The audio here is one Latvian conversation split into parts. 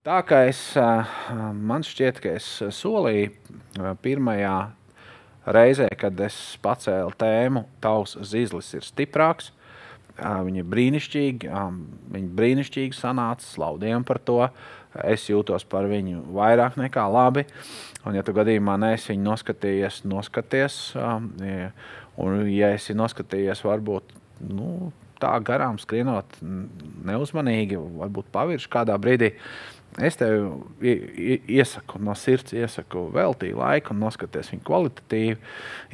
Tā kā es, man šķiet, ka es solīju pirmajā reizē, kad es pacēlu tēmu, tavs zizlis ir stiprāks. Viņa ir brīnišķīga, viņa brīnišķīgi sanāca, slaudiem par to. Es jūtos par viņu vairāk nekā labi. Un, ja tu gadījumā neesi viņu noskatījies, noskaties. Un, ja esi noskatījies, varbūt nu, tā garām skrienot, neuzmanīgi, varbūt pavirši kādā brīdī. Es tev iesaku, no sirds iesaku, veltīt laiku, noskaties viņu kvalitatīvi,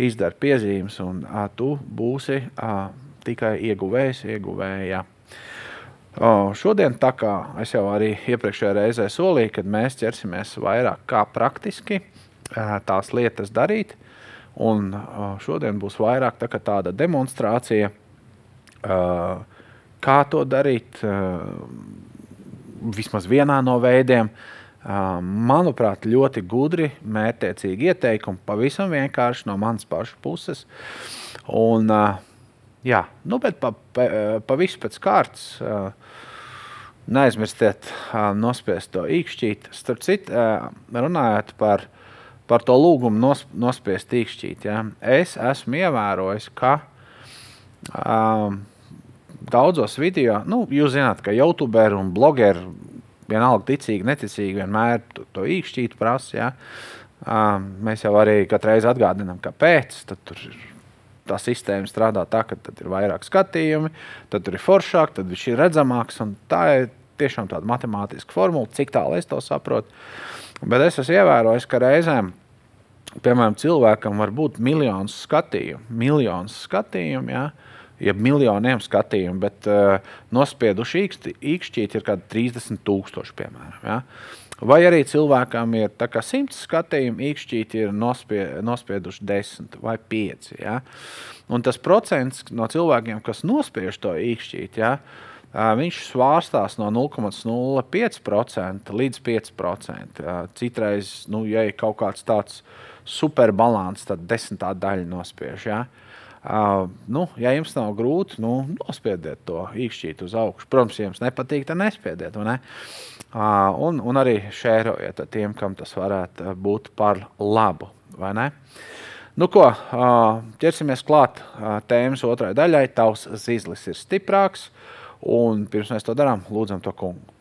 izdara piezīmes, un a, tu būsi a, tikai ieguvējs, ieguvēja. O, šodien, tā kā es jau arī iepriekšējā reizē solīju, kad mēs ķersimies vairāk kā praktiski a, tās lietas darīt, un a, šodien būs vairāk tā tāda demonstrācija, Kā to darīt? Vismaz vienā no veidiem. Manuprāt, ļoti gudri, mērķiecīgi ieteikumi, pavisam vienkārši no manas pašas puses. Un, jā, nu, bet pa, pa, pa visu pēc kārtas. Neaizmirstiet nospiest to īkšķīt. Starp citu, runājot par, par to lūgumu nos, nospiest īkšķīt, ja, es esmu ievērojis, ka um, daudzos video, nu, jūs zināt, ka youtuberi un blogeri vienalga ticīgi, neticīgi vienmēr to, to īkšķītu prasa. Ja? Um, mēs jau arī katru reizi atgādinām, kāpēc. Tad tur tā sistēma strādā tā, ka tad ir vairāk skatījumi, tad ir foršāk, tad viņš ir redzamāks. Tā ir tiešām tāda matemātiska formula, cik tālu es to saprotu. Bet es esmu ievērojis, ka reizēm, piemēram, cilvēkam var būt miljonus skatījumu, miljonus skatījumu. Ja? Uh, jeb miljoniem skatījumu, bet uh, nospieduši īkšķīti ir kaut kādi 30,000, piemēram. Ja? Vai arī cilvēkam ir simts skatījumu, īkšķīti ir nospie, nospieduši 10 vai 5. Ja? Un tas procents no cilvēkiem, kas nospiež to īkšķīti, ja? uh, viņš svārstās no 0,05% līdz 5%. Ja? Citreiz, nu, ja ir kaut kāds tāds superbalans, tad desmitā daļa nospiež. Ja? Uh, Uh, nu, ja jums nav grūti, nu, nospiediet to īkšķīt uz augšu. Protams, ja jums nepatīk, tad nespiediet. Ne? Uh, un, un arī šērojiet tiem, kam tas varētu būt par labu. Nu, ko, uh, ķersimies klāt tēmas otrai daļai. Tavs zīzlis ir stiprāks, un pirms mēs to darām, lūdzam to kungu.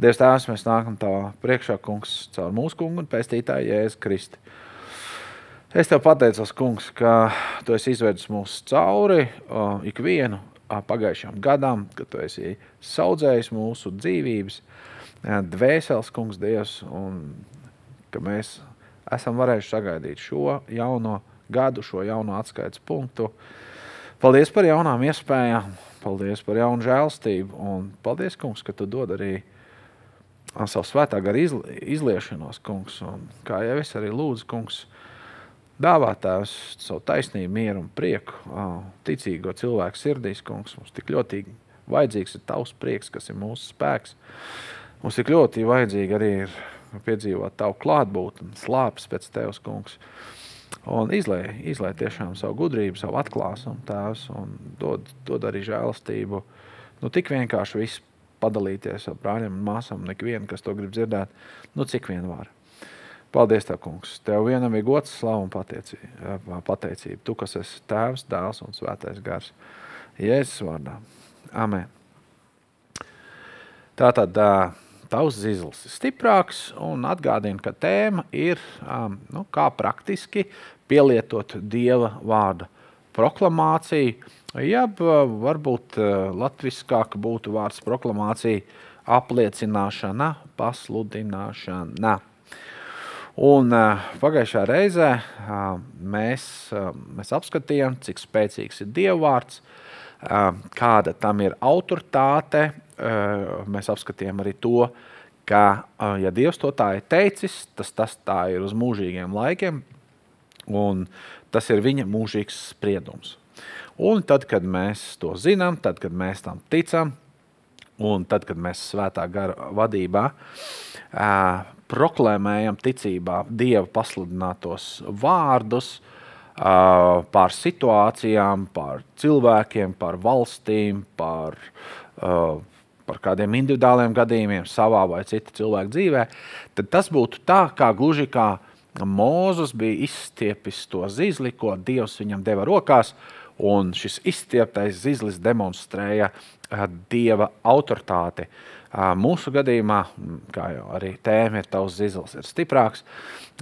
Dievs, Tēvs, mēs nākam tavā priekšā, kungs, caur mūsu kungu un pēstītāju Jēzu Kristu. Es tev pateicos, kungs, ka tu esi izvedis mūs cauri uh, ikvienu pagājušajam gadam, ka tu esi saudzējis mūsu dzīvības, dvēseles, kungs, Dievs, un ka mēs esam varējuši sagaidīt šo jauno gadu, šo jauno atskaites punktu. Paldies par jaunām iespējām, paldies par jaunu žēlstību, un paldies, kungs, ka tu dod arī savu svētā gara izliešanos, kungs, un kā jau es arī lūdzu, kungs, Dāvātājs savu taisnību, mieru un prieku, ticīgo cilvēku sirdīs, kungs, mums tik ļoti vajadzīgs ir tavs prieks, kas ir mūsu spēks. Mums tik ļoti vajadzīgi arī ir piedzīvot tavu klātbūtni, slāpes pēc tevis, kungs. Un izlai, izlai tiešām savu gudrību, savu atklāsumu, tēvs, un dod, dod arī žēlastību. Nu, tik vienkārši viss padalīties ar brāļiem un māsām, nekvienu, kas to grib dzirdēt, nu, cik vien var. Paldies, Tev, kungs. Tev vienam ir gods, slavu un pateicība. Tu, kas esi Tēvs, Dēls un Svētais Gars. Jēzus vārdā. Amen. Tātad tavs zīzlis ir stiprāks un atgādina, ka tēma ir, nu, kā praktiski pielietot Dieva vārda proklamāciju, jeb varbūt latviskāk būtu vārds proklamācija apliecināšana, pasludināšana. Un uh, pagājušā reizē uh, mēs, uh, mēs apskatījām, cik spēcīgs ir dievvvārds, kāda tam ir autoritāte. Mēs apskatījām arī to, ka, ja Dievs to tā ir teicis, tas, tas tā ir uz mūžīgiem laikiem, un tas ir viņa mūžīgs spriedums. Un tad, kad mēs to zinām, tad, kad mēs tam ticam, un tad, kad mēs svētā gara vadībā uh, proklamējam ticībā Dieva pasludinātos vārdus uh, par situācijām, par cilvēkiem, par valstīm, par uh, par kādiem individuāliem gadījumiem savā vai cita cilvēka dzīvē, tad tas būtu tā, kā gluži kā Mūzes bija izstiepis to zīzli, ko Dievs viņam deva rokās, un šis izstieptais zīzlis demonstrēja Dieva autoritāti. Mūsu gadījumā, kā jau arī tēma ir, tavs zīzlis ir stiprāks,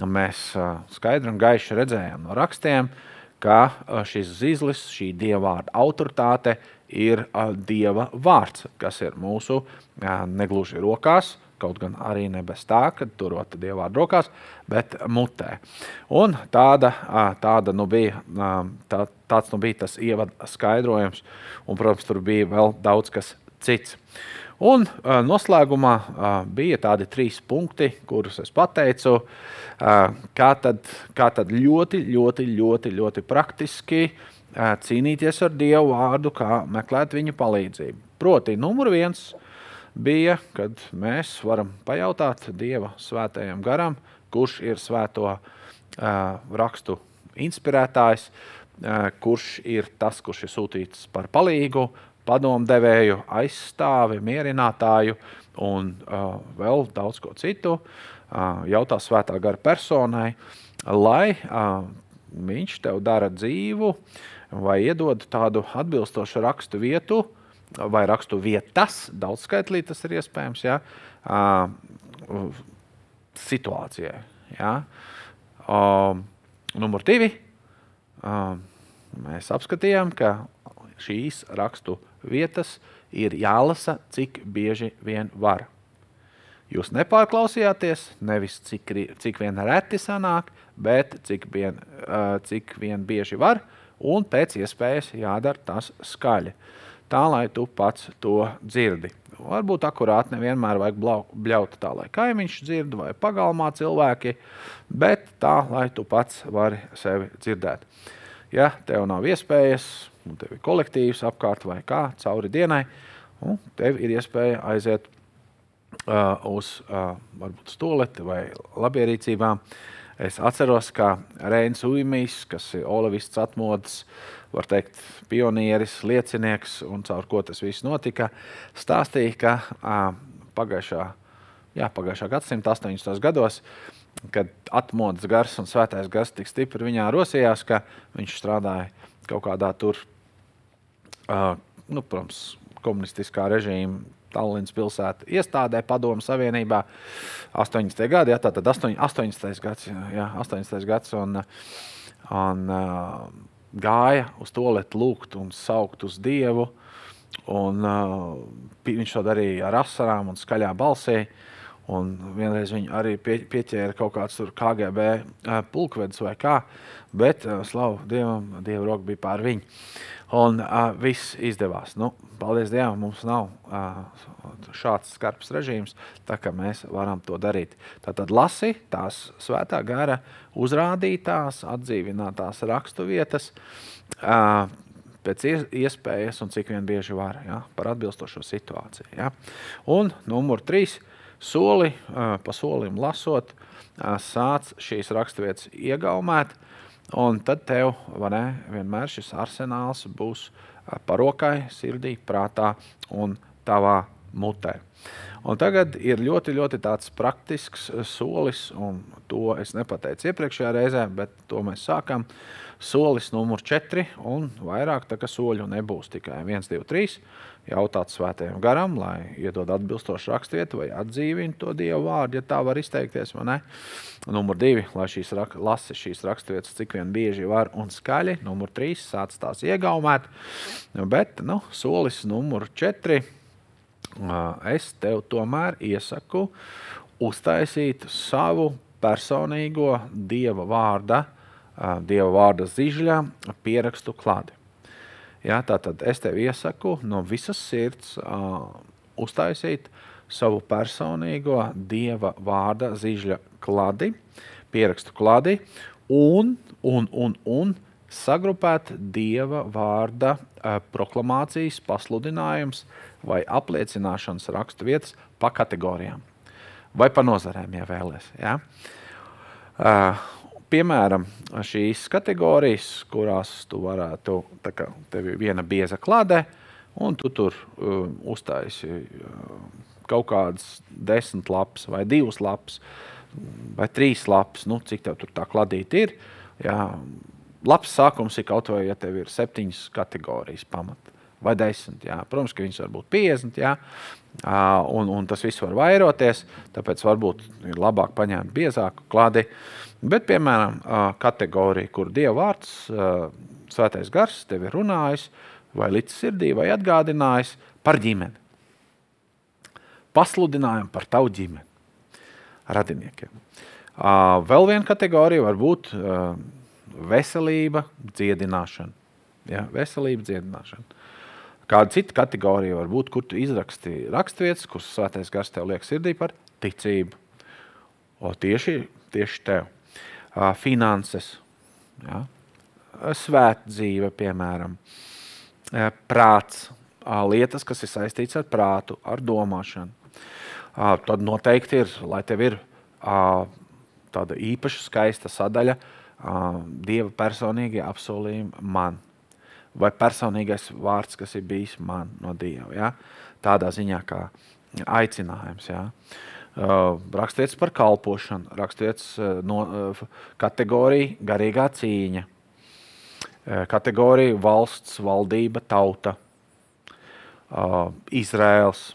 mēs skaidri un gaiši redzējām no rakstiem, ka šis zīzlis, šī Dieva vārda autoritāte ir Dieva vārds, kas ir mūsu negluži rokās, kaut gan arī ne bez tā, ka turot Dieva vārdu rokās, bet mutē. Un tāda, tāda nu bija, tā, tāds nu bija tas ievada skaidrojums, un, protams, tur bija vēl daudz kas cits. Un noslēgumā bija tādi trīs punkti, kurus es pateicu, kā tad, kā tad ļoti, ļoti, ļoti, ļoti praktiski cīnīties ar Dievu vārdu, kā meklēt viņa palīdzību. Proti, numur viens – bija, kad mēs varam pajautāt Dieva svētajam garam, kurš ir svēto uh, rakstu inspirētājs, uh, kurš ir tas, kurš ir sūtīts par palīgu, padomdevēju, aizstāvi, mierinātāju un uh, vēl daudz ko citu. Uh, jautā svētā gara personai, lai uh, viņš tev dara dzīvu vai iedod tādu atbilstošu rakstu vietu, vai rakstu vietas, daudzskaitlī tas ir iespējams, ja, uh, situācijai. Ja. Uh, numur divi, uh, mēs apskatījām, ka šīs rakstu vietas ir jālasa, cik bieži vien var. Jūs nepārklausījāties, nevis cik, cik vien reti sanāk, bet cik vien, uh, cik vien bieži var, un pēc iespējas jādara tas skaļi. Tā lai tu pats to dzirdi. Varbūt akurāti nevienmēr vajag bļaut tā, lai kaimiņš dzird vai pagalmā cilvēki, bet tā, lai tu pats vari sevi dzirdēt. Ja tev nav iespējas, un tev ir kolektīvs apkārt vai kā cauri dienai, un tev ir iespēja aiziet uh, uz uh, varbūt stoleti vai labierīcībām. Es atceros, ka Reinis Uimijs, kas ir Olavists atmodas, uh, var teikt, pionieris, liecinieks un caur ko tas viss notika, stāstīja, ka a, pagājušā, jā, pagājušā gadsimta 80. gados, kad atmodas gars un svētais gars tik stipri viņā rosījās, ka viņš strādāja kaut kādā tur, a, nu, protams, komunistiskā režīma Tallinas pilsētā iestādē, Padomu Savienībā 80. gadi, jā, tātad 8, 80. gads, jā, 80. gads un, un gāja uz to lietu, lūgt un saukt uz Dievu. Un, uh, viņš to darīja ar asarām un skaļā balsī. Un vienreiz viņu arī pie, pieķēra kaut kāds KGB uh, pulkvedis vai kā, bet uh, slavu Dievam, Dieva roka bija pār viņu. Un uh, viss izdevās. Nu, paldies Dievam, mums nav uh, šāds skarbs režīms, tā kā mēs varam to darīt. Tātad lasi tās svētā gara uzrādītās, atdzīvinātās rakstu vietas uh, pēc iespējas un cik vien bieži var, ja, par atbilstošo situāciju. Ja. Un numur trīs, soli uh, pa solim lasot, uh, sāc šīs raksturvietas iegaumēt, un tad tev ne, vienmēr šis arsenāls būs parokai, sirdī, prātā un tavā mutē. Un tagad ir ļoti, ļoti praktisks solis, un to es nepateicu iepriekšējā reizē, bet to mēs sākam. Solis numur 4, un vairāk tā kā soļu nebūs tikai 1, 2, 3. Jautāt svētajam garam, lai iedod atbilstošu rakstvietu vai atdzīvina to Dievu vārdu, ja tā var izteikties. Numur 2, lai šīs rak lasi šīs rakstvietas cik vien bieži var un skaļi. Numur 3, sāc tās iegaumēt. Bet nu, solis numur 4 es tev tomēr iesaku uztaisīt savu personīgo dieva vārda, dieva vārda zižļa pierakstu klādi. Ja, tātad es tev iesaku no visas sirds uh, uztaisīt savu personīgo dieva vārda zižļa kladi, pierakstu kladi un, un, un, un sagrupēt dieva vārda uh, proklamācijas pasludinājums vai apliecināšanas rakstu vietas pa kategorijām vai pa nozarēm, ja vēlaties. Ja? Uh, piemēram, šīs kategorijas, kurās tu varētu, tā kā tev ir viena bieza klāde, un tu tur uh, uztaisi uh, kaut kādas desmit lapas, vai divas lapas, vai trīs lapas, nu, cik tev tur tā kladīte ir. Jā. Labs sākums ir kaut vai, ja tev ir septiņas kategorijas pamata. Vai desmit, jā. Protams, ka viņas var būt 50, jā, un, un tas viss var vairoties. Tāpēc varbūt ir labāk paņemt biezāku kladi. Bet, piemēram, kategorija, kur Dieva vārds, Svētais Gars tev ir runājis, vai līdz sirdī, vai atgādinājis par ģimeni. Pasludinājumu par tavu ģimeni, radiniekiem. Vēl viena kategorija var būt veselība, dziedināšana. Ja, veselība, dziedināšana. Kāda cita kategorija var būt, kur tu izraksti raksturvietas, kuras svētais gars tev liek sirdī par ticību. O, tieši, tieši tev. Finanses, ja. svētdzīve, piemēram, prāts, lietas, kas ir saistītas ar prātu, ar domāšanu. Tad noteikti ir, lai tev ir tāda īpaša, skaista sadaļa, Dieva personīgie apsolījumi man vai personīgais vārds, kas ir bijis man no Dieva. Ja? Tādā ziņā, kā aicinājums. Ja? Uh, rakstieties par kalpošanu, rakstieties uh, no uh, kategoriju garīgā cīņa, kategorija valsts, valdība, tauta, Izraels,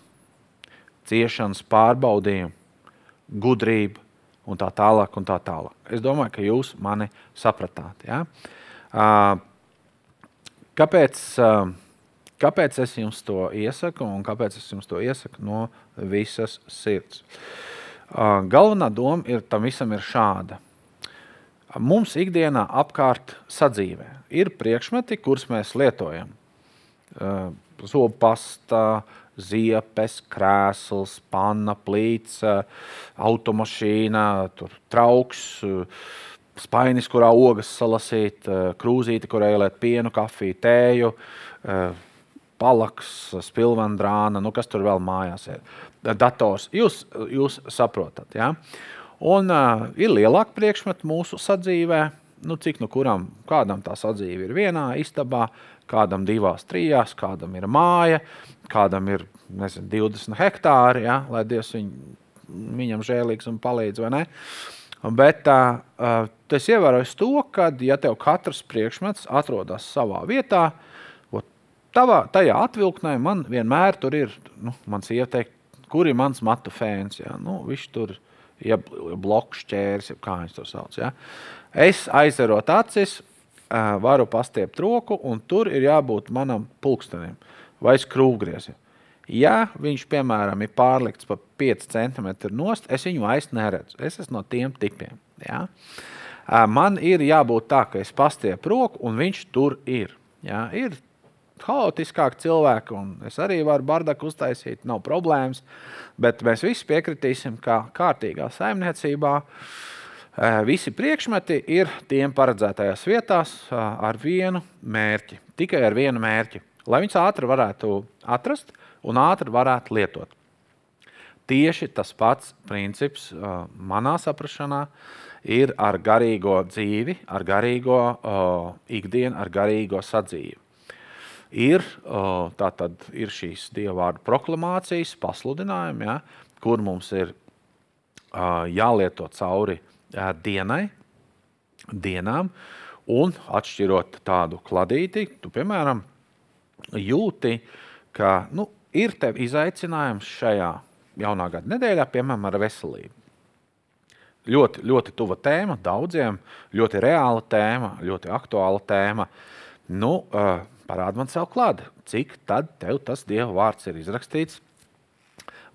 ciešanas pārbaudījumi, gudrība un tā tālāk. Un tā tālāk. Es domāju, ka jūs mani sapratāt. Ja? Kāpēc, kāpēc es jums to iesaku un kāpēc es jums to iesaku no visas sirds? Galvenā doma ir tam visam ir šāda. Mums ikdienā apkārt sadzīvē ir priekšmeti, kurus mēs lietojam. Zobu pasta, ziepes, krēsls, panna, plīts, automašīna, trauks, spainis, kurā ogas salasīt, eh, krūzīte, kurā ieliet pienu, kafiju, tēju, eh, palaks, spilvendrāna, nu kas tur vēl mājās ir. Dators. Jūs, jūs saprotat, ja? Un uh, ir lielāka priekšmeta mūsu sadzīvē, nu, cik nu kuram, kādam tā sadzīve ir vienā istabā, kādam divās, trijās, kādam ir māja, kādam ir nezinu, 20 hektāri, ja? lai Dievs viņ, viņam žēlīgs un palīdz, vai ne? Uh, Bet uh, tas ievērojas to, ka, ja tev katrs priekšmets atrodas savā vietā, tavā, tajā atvilknē man vienmēr tur ir, nu, mans ieteikt, kur ir mans matu fēns. Ja? Nu, viņš tur ir ja blokšķērs, ja kā viņš to sauc. Ja? Es aizverot acis, varu pastiept roku, un tur ir jābūt manam pulkstenim vai skrūvgriezim. Ja viņš, piemēram, ir pārlikts pa 5 cm nost, es viņu vairs neredzu. Es esmu no tiem tipiem. Ja? Man ir jābūt tā, ka es pastiepu roku, un viņš tur ir. Ja? Ir haotiskāki cilvēki, un es arī varu bardaku uztaisīt, nav problēmas. Bet mēs visi piekritīsim, ka kārtīgā saimniecībā visi priekšmeti ir tiem paredzētajās vietās ar vienu mērķi. Tikai ar vienu mērķi. Lai viņus ātri varētu atrast, un ātri varētu lietot. Tieši tas pats princips uh, manā saprašanā ir ar garīgo dzīvi, ar garīgo uh, ikdienu, ar garīgo sadzīvi. Ir, uh, tātad, ir šīs dievvvārdu proklamācijas, pasludinājumi, ja, kur mums ir jālieto cauri dienai, dienām, un atšķirot tādu kladīti, tu, piemēram, jūti, ka nu, ir tev izaicinājums šajā jaunā gada nedēļā, piemēram, ar veselību. Ļoti, ļoti tuva tēma daudziem, ļoti reāla tēma, ļoti aktuāla tēma. Nu, uh, parādi man sev klāte, cik tad tev tas dieva vārds ir izrakstīts.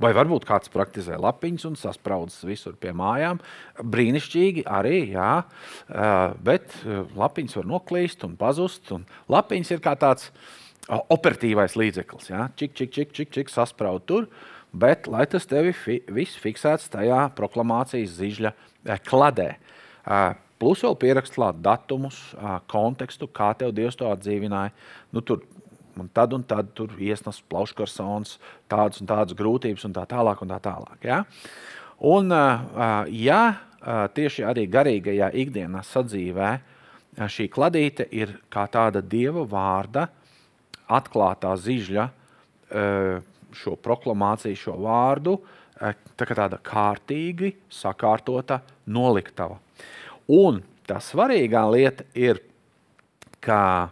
Vai varbūt kāds praktizē lapiņas un saspraudzes visur pie mājām. Brīnišķīgi arī, jā, uh, bet lapiņas var noklīst un pazust. Un lapiņas ir kā tāds uh, operatīvais līdzeklis. Ja? Čik, čik, čik, čik, čik sasprāst tur, bet lai tas tevi fi, viss fiksēts tajā proklamācijas zižļa kladē. Plus vēl pierakst klāt datumus, kontekstu, kā tev Dievs to atdzīvināja. Nu, tur, un tad un tad tur iesnas plauškarsons, tādas un tādas grūtības un tā tālāk. Un tā tālāk ja? Un, ja tieši arī garīgajā ikdienas sadzīvē šī kladīte ir kā tāda Dieva vārda, atklātā zižļa šo proklamāciju, šo vārdu, tā kā tāda kārtīgi sakārtota noliktava. Un tā svarīgā lieta ir, ka,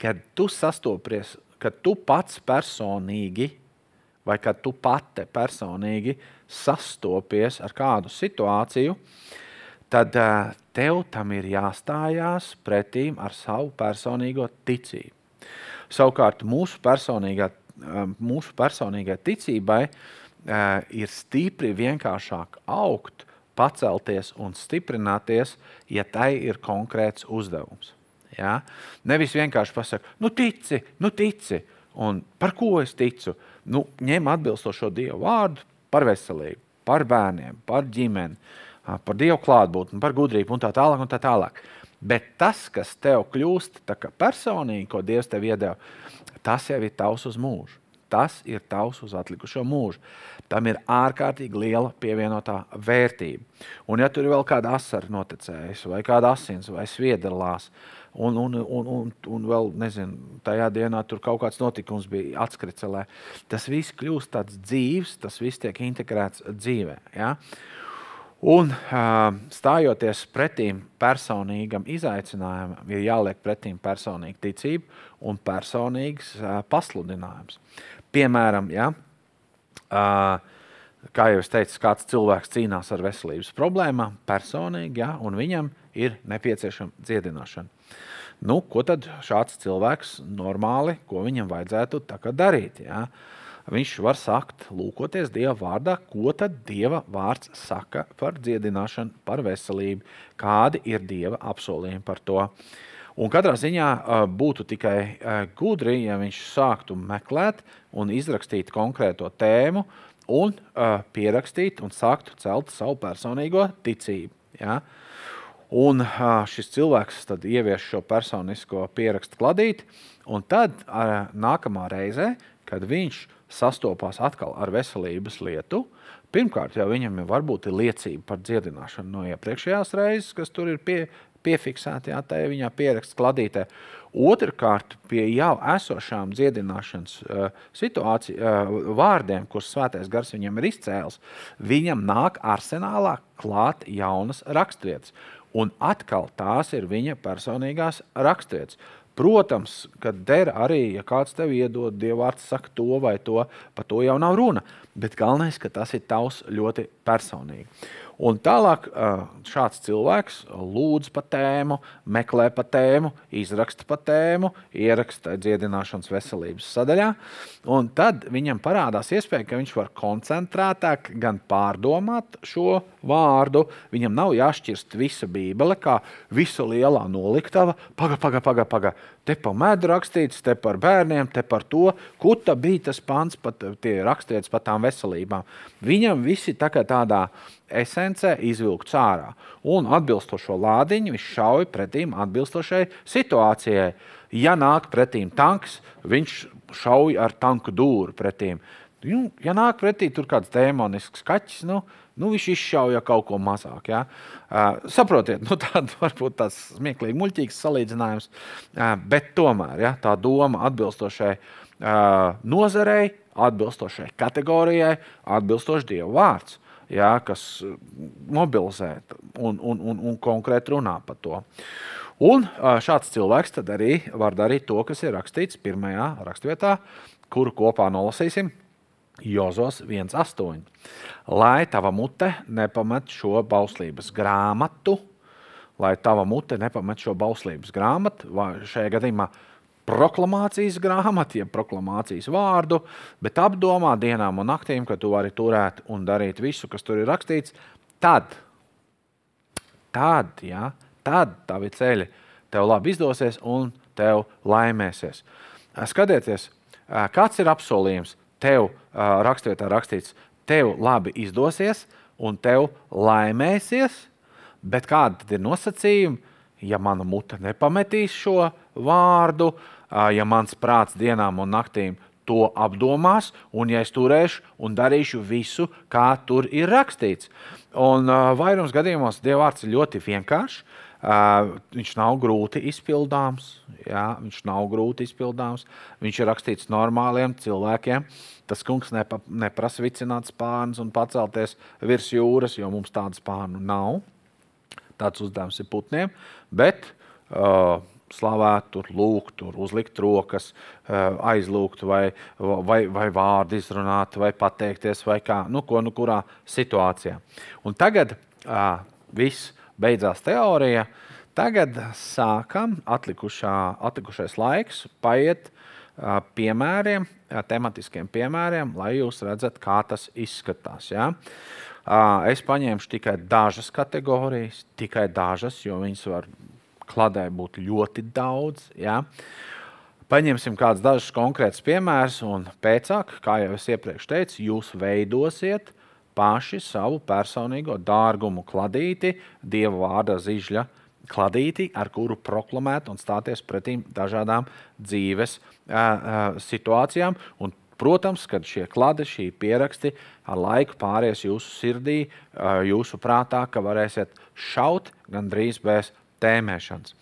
kad tu sastopies, kad tu pats personīgi vai kad tu pati personīgi sastopies ar kādu situāciju, tad tev tam ir jāstājās pretīm ar savu personīgo ticību. Savukārt mūsu mūsu personīgai ticībai ir stipri vienkāršāk augt, pacelties un stiprināties, ja tai ir konkrēts uzdevums. Ja? Nevis vienkārši pasakot, nu tici, nu tici, un par ko es ticu. Nu, ņem atbilstošo Dievu vārdu par veselību, par bērniem, par ģimeni, par Dievu klātbūtni, par gudrību un tā tālāk. Un tā tālāk. Bet tas, kas tev kļūst personīgi, ko Dievs tev iedeva, tas jau ir tavs uz mūžu. Tas ir tavs uz atlikušo mūžu. Tam ir ārkārtīgi liela pievienotā vērtība. Un, ja tur ir vēl kāda asara noticējusi, vai kāda asins, vai sviedrlās, un, un, un, un, un vēl, nezinu, tajā dienā tur kaut kāds notikums bija atskricelē, tas viss kļūst tāds dzīves, tas viss tiek integrēts dzīvē. Ja? Un stājoties pretīm personīgam izaicinājumam, ir jāliek pretīm personīga ticība un personīgs pasludinājums. Piemēram, ja, kā jau es teicu, kāds cilvēks cīnās ar veselības problēmām personīgi, ja, un viņam ir nepieciešama dziedināšana. Nu, ko tad šāds cilvēks normāli, ko viņam vajadzētu darīt? Ja? Uh, viņš var sakt, lūkoties Dieva vārdā, ko tad Dieva vārds saka par dziedināšanu, par veselību, kādi ir Dieva apsolījumi par to. Un katrā ziņā būtu tikai gudri, ja viņš sāktu meklēt un izrakstīt konkrēto tēmu, un pierakstīt un sāktu celt savu personīgo ticību. Ja? Un šis cilvēks tad ievieš šo personisko pierakstu kladīti, un tad nākamā reizē, kad viņš sastopās atkal ar veselības lietu. Pirmkārt, jau viņam ir varbūt ir liecība par dziedināšanu no iepriekšējās reizes, kas tur ir pie, piefiksēta, jā, tā ir viņa pieraksts kladītē. Otrkārt, pie jau esošām dziedināšanas uh, situāciju, uh, vārdiem, kurus svētais gars viņam ir izcēlis, viņam nāk arsenālā klāt jaunas raksturvietas. Un atkal tās ir viņa personīgās raksturvietas. Protams, ka der arī, ja kāds tev iedod, Dievvvārds saka to vai to, par to jau nav runa. Bet galvenais, ka tas ir tavs ļoti personīgi. Un tālāk šāds cilvēks lūdz par tēmu, meklē par tēmu, izraksta par tēmu, ieraksta dziedināšanas veselības sadaļā. Un tad viņam parādās iespēja, ka viņš var koncentrētāk gan pārdomāt šo vārdu. Viņam nav jāšķirst visa Bībele, kā visa lielā noliktava. Paga, paga, paga, paga. Te par medu rakstīts, te par bērniem, te par to, kuta bija tas pants, pat tie rakstīts par tām veselībām. Viņam visi tā kā tādā esencē izvilkts ārā. Un atbilstošo lādiņu viņš šauj pretīm atbilstošai situācijai. Ja nāk pretīm tanks, viņš šauj ar tanku dūru pretīm. Nu, ja nāk pretī tur kāds demonisks kaķis, nu, nu viņš izšauja kaut ko mazāk. Ja? Uh, saprotiet, nu, tāds varbūt tāds smieklīgi muļķīgs salīdzinājums, uh, bet tomēr ja, tā doma atbilstošai uh, nozarei, atbilstošai kategorijai, atbilstoši Dieva vārds, ja, kas mobilizē un, un, un, un konkrēti runā par to. Un šāds cilvēks arī var darīt to, kas ir rakstīts pirmajā rakstvietā, kuru kopā nolasīsim. Jozos 1,8. Lai tava mute nepamet šo bauslības grāmatu, lai tava mute nepamet šo bauslības grāmatu, vai šajā gadījumā proklamācijas grāmatu, jeb proklamācijas vārdu, bet apdomā dienām un naktīm, ka tu vari turēt un darīt visu, kas tur ir rakstīts, tad, tad, ja, tad tavi ceļi tev labi izdosies un tev laimēsies. Skatieties, kāds ir apsolījums tev rakstvietā rakstīts, tev labi izdosies un tev laimēsies, bet kādi tad ir nosacījumi? Ja mana mute nepametīs šo vārdu, ja mans prāts dienām un naktīm to apdomās, un ja es turēšu un darīšu visu, kā tur ir rakstīts. Un vairums gadījumos Dievvvārds ir ļoti vienkāršs. Viņš nav grūti izpildāms. Jā, viņš nav grūti izpildāms. Viņš ir rakstīts normāliem cilvēkiem. Tas kungs nepa, neprasa vicināt spārnus un pacelties virs jūras, jo mums tādu spārnu nav. Tāds uzdevums ir putniem. Bet uh, slavēt, tur lūgt, tur uzlikt rokas, aizlūgt, vai, vai, vai vārdu izrunāt, vai pateikties, vai kā, nu, ko, nu, kurā situācijā. Un tagad uh, viss beidzās teorija. Tagad sākam atlikušā, atlikušais laiks paiet piemēriem, tematiskiem piemēriem, lai jūs redzat, kā tas izskatās. Ja? Es paņemšu tikai dažas kategorijas, tikai dažas, jo viņas var kladē būt ļoti daudz. Ja? Paņemsim kādus dažus konkrētus piemērus, un pēc tam, kā jau es iepriekš teicu, jūs veidosiet paši savu personīgo dārgumu kladīti, Dieva vārda zižļa kladīti, ar kuru proklamēt un stāties pretīm dažādām dzīves uh, situācijām. Un, protams, kad šie kladi, šī pieraksti ar laiku pāries jūsu sirdī, uh, jūsu prātā, ka varēsiet šaut gandrīz bez tēmēšanas.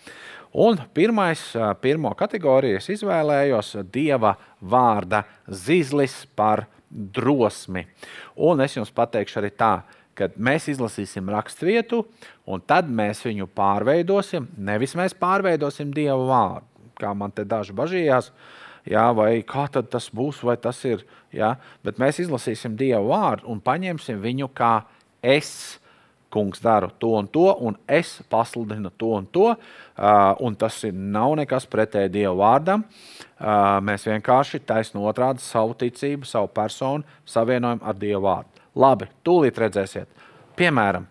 Un pirmais, pirmo kategoriju es izvēlējos Dieva vārda zizlis par drosmi. Un es jums pateikšu arī tā, ka mēs izlasīsim raksturvietu, un tad mēs viņu pārveidosim. Nevis mēs pārveidosim Dieva vārdu, kā man te daži bažījās, jā, vai kā tas būs, vai tas ir. Jā, bet mēs izlasīsim Dieva vārdu un paņemsim viņu kā es kungs dara to un to, un es pasludinu to un to. Uh, un tas ir, nav nekas pretēji Dieva vārdam. Uh, mēs vienkārši taisnām otrādi savu ticību, savu personu savienojam ar Dieva vārdu. Labi, tūlīt redzēsiet. Piemēram,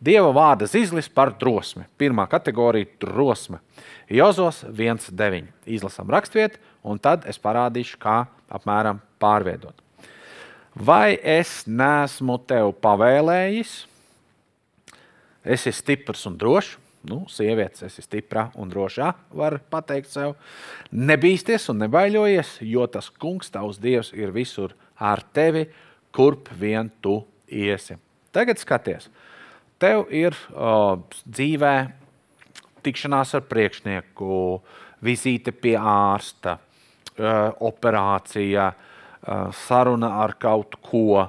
Dieva vārda zizlis par drosmi. Pirmā kategorija - drosme. Jozos 1,9. Izlasām raksturvietu, un tad es parādīšu, kā apmēram pārveidot. Vai es nesmu tev pavēlējis? Esi stiprs un drošs. Nu, sievietes, esi stipra un drošā, var teikt sev. Nebīsties un nebaidojies, jo tas kungs, tavs dievs, ir visur ar tevi, kurp vien tu iesi. Tagad skaties, tev ir uh, dzīvē tikšanās ar priekšnieku, vizīte pie ārsta, uh, operācija, uh, saruna ar kaut ko.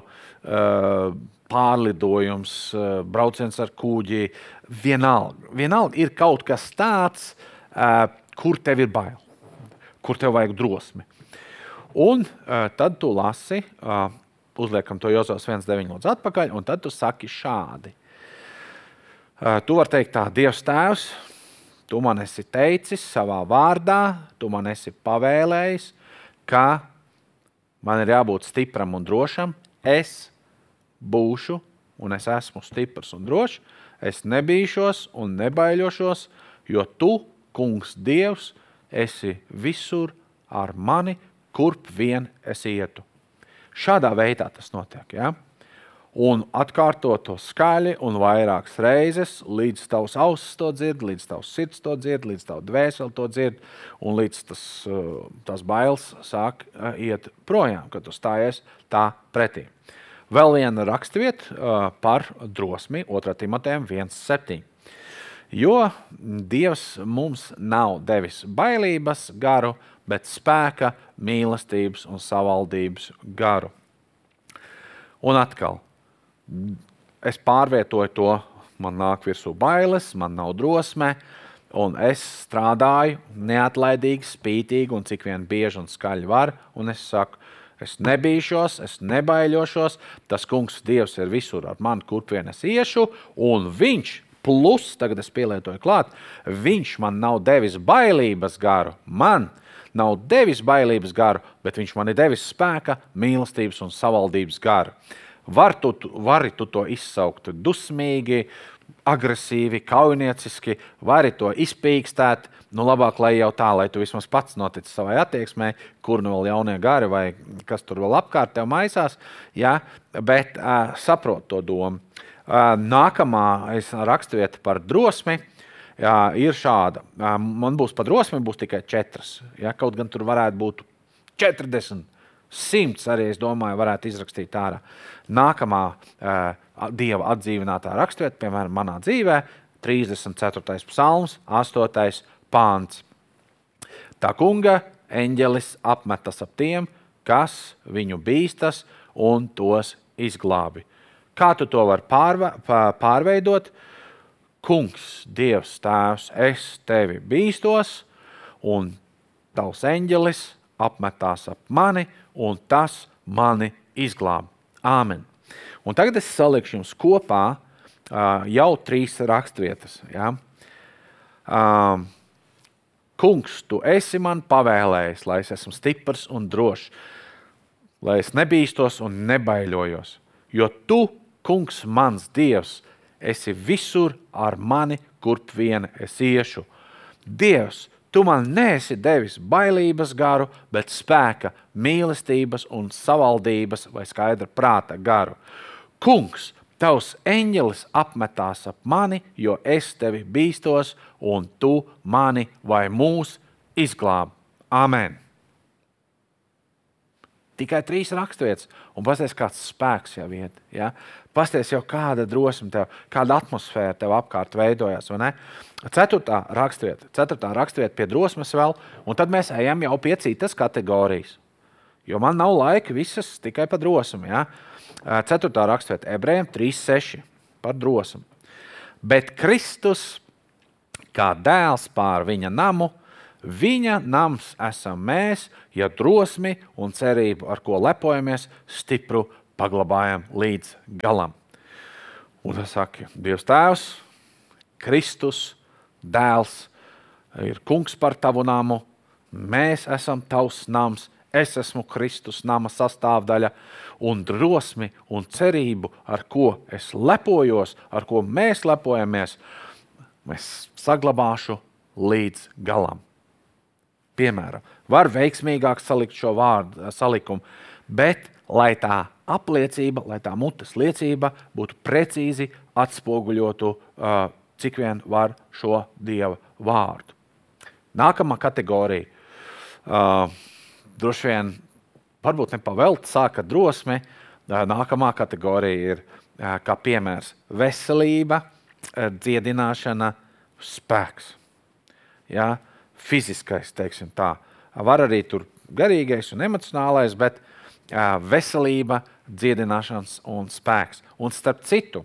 Pārlidojums, eh, brauciens ar kuģi. Vienalga, vienalga ir kaut kas tāds, eh, kur tev ir bail, kur tev vajag drosmi. Un eh, tad tu lasi, uzliekam to Jozovs 1,9 lūdzu atpakaļ, un tad tu saki šādi. Tu vari teikt tā, Dievs tēvs, tu man esi teicis savā vārdā, tu man esi pavēlējis, ka man ir jābūt stipram un drošam. Es būšu, un es esmu stiprs un drošs, es nebīšos un nebaiļošos, jo tu, kungs, Dievs, esi visur ar mani, kurp vien es ietu. Šādā veidā tas notiek. Ja? Un atkārtot to skaļi un vairākas reizes, līdz tavs auss to dzird, līdz tavs sirds to dzird, līdz tavs dvēseli to dzird, un līdz tas, uh, tas bailes sāk uh, iet projām, kad tu stājies tā pretī. Vēl viena raksturvieta par drosmi, 2. Timotejam 1,7. Jo Dievs mums nav devis bailības garu, bet spēka, mīlestības un savaldības garu. Un atkal, es pārvietoju to, man nāk virsū bailes, man nav drosme, un es strādāju neatlaidīgi, spītīgi un cik vien bieži un skaļi var, un es saku, Es nebīšos, es nebaiļošos. Tas kungs, Dievs, ir visur ar mani, kur vien es iešu, un viņš, plus, tagad es pielietoju klāt, viņš man nav devis bailības garu. Man nav devis bailības garu, bet viņš man ir devis spēka, mīlestības un savaldības garu. Var tu, vari tu to izsaukt dusmīgi, agresīvi, kaujinieciski, vari to izpīkstēt. Nu, labāk, lai jau tā, lai tu vismaz pats notici savai attieksmē, kur nu vēl jaunie gari vai kas tur vēl apkārt tev maisās. Ja? Bet uh, saprot to domu. Uh, nākamā raksturvieta par drosmi. Jā, ir šāda. Man būs pat drosme, būs tikai četras. Ja? Kaut gan tur varētu būt 40, simts arī, es domāju, varētu izrakstīt ārā. Nākamā uh, dieva atdzīvinātā raksturvieta, piemēram, manā dzīvē, 34. psalms, 8. pāns. Tā kunga eņģelis apmetas ap tiem, kas viņu bīstas un tos izglābi. Kā tu to vari pārve, pārveidot? Kungs, Dievs, Tēvs, es tevi bīstos, un tavs eņģelis apmetās ap mani, un tas mani izglāb. Āmen. Un tagad es salikšu jums kopā uh, jau trīs raksturvietas. Ja? Um, Kungs, tu esi man pavēlējis, lai es esmu stiprs un drošs, lai es nebīstos un nebaiļojos. Jo tu, kungs, mans dievs, esi visur ar mani, kurp vien es iešu. Dievs, tu man neesi devis bailības garu, bet spēka, mīlestības un savaldības vai skaidra prāta garu. Kungs, tavs eņģelis apmetās ap mani, jo es tevi bīstos, un tu mani vai mūs izglābi. Amen! Tikai trīs raksturvietas, un pasties, kāds spēks jau ir. Ja? Pasties jau kāda drosme tev, kāda atmosfēra tev apkārt veidojas. Ceturtā raksturvieta, ceturtā raksturvieta pie drosmes vēl, un tad mēs ejam jau pie citas kategorijas. Jo man nav laika visas tikai par drosmi. Ja? Ceturtā raksturvieta, ebrejiem 3,6 par drosmi. Bet Kristus, kā dēls pār viņa namu, Viņa nams esam mēs, ja drosmi un cerību, ar ko lepojamies, stipru paglabājam līdz galam. Un tas saka, Dievs Tēvs, Kristus, Dēls, ir kungs par tavu namu, mēs esam tavs nams, es esmu Kristus nama sastāvdaļa, un drosmi un cerību, ar ko es lepojos, ar ko mēs lepojamies, mēs saglabāšu līdz galam. Piemēram, var veiksmīgāk salikt šo vārdu salikumu, bet lai tā apliecība, lai tā mutes liecība būtu precīzi atspoguļotu, uh, cik vien var šo dieva vārdu. Nākamā kategorija. Uh, droši vien, varbūt nepavēlta, sāka drosme. Uh, nākamā kategorija ir kā piemērs veselība, dziedināšana, spēks. Ja? Fiziskais, teiksim tā. Var arī tur garīgais un emocionālais, bet veselība, dziedināšanas un spēks. Un starp citu,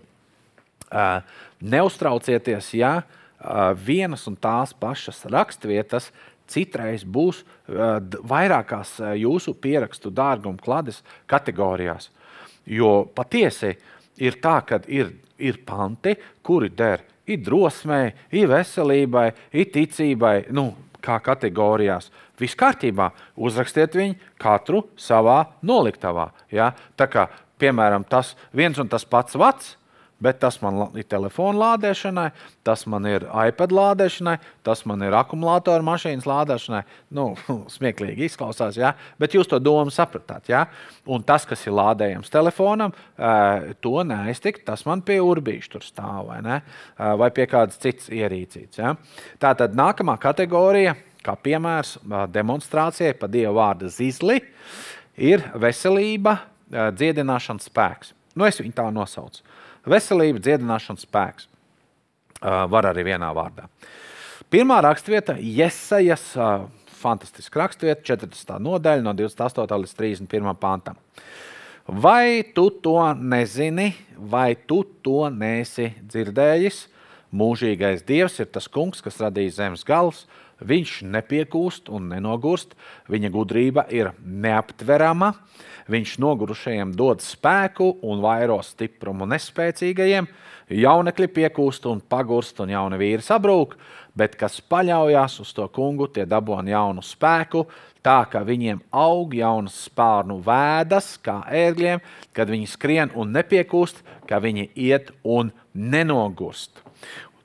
neuztraucieties, ja vienas un tās pašas raksturvietas citreiz būs vairākās jūsu pierakstu dārguma klades kategorijās. Jo patiesi ir tā, ka ir, ir panti, kuri der ir drosmei, ir veselībai, ir ticībai. Nu, kā kategorijās. Viss kārtībā, uzrakstiet viņu katru savā noliktavā. Ja? Tā kā, piemēram, tas viens un tas pats vats, bet tas man ir telefona lādēšanai, tas man ir iPad lādēšanai, tas man ir akumulātora mašīnas lādēšanai. Nu, smieklīgi izklausās, ja? bet jūs to domu sapratāt. Ja? Un tas, kas ir lādējams telefonam, to neaiztikt, tas man pie urbīša tur stāv vai, ne? vai pie kādas citas ierīcītes. Ja? Tā tad nākamā kategorija, kā piemērs demonstrācijai pa Dieva vārda zizli, ir veselība, dziedināšanas spēks. Nu, es viņu tā nosaucu. Veselība, dziedināšana, spēks. Var arī vienā vārdā. Pirmā raksturvieta, Iesaijas, fantastiska raksturvieta, 40. nodaļa, no 28. līdz 31. pantam. Vai tu to nezini, vai tu to nesi dzirdējis? Mūžīgais Dievs ir tas kungs, kas radīja zemes galus. Viņš nepiekūst un nenogurst, viņa gudrība ir neaptverama. Viņš nogurušajiem dod spēku un vairo stiprumu nespēcīgajiem. Jaunekļi piekūst un pagurst, un jauni vīri sabrūk, bet kas paļaujas uz to kungu, tie dabūna jaunu spēku, tā ka viņiem aug jaunas spārnu vēdas, kā ērgļiem, kad viņi skrien un nepiekūst, ka viņi iet un nenogurst.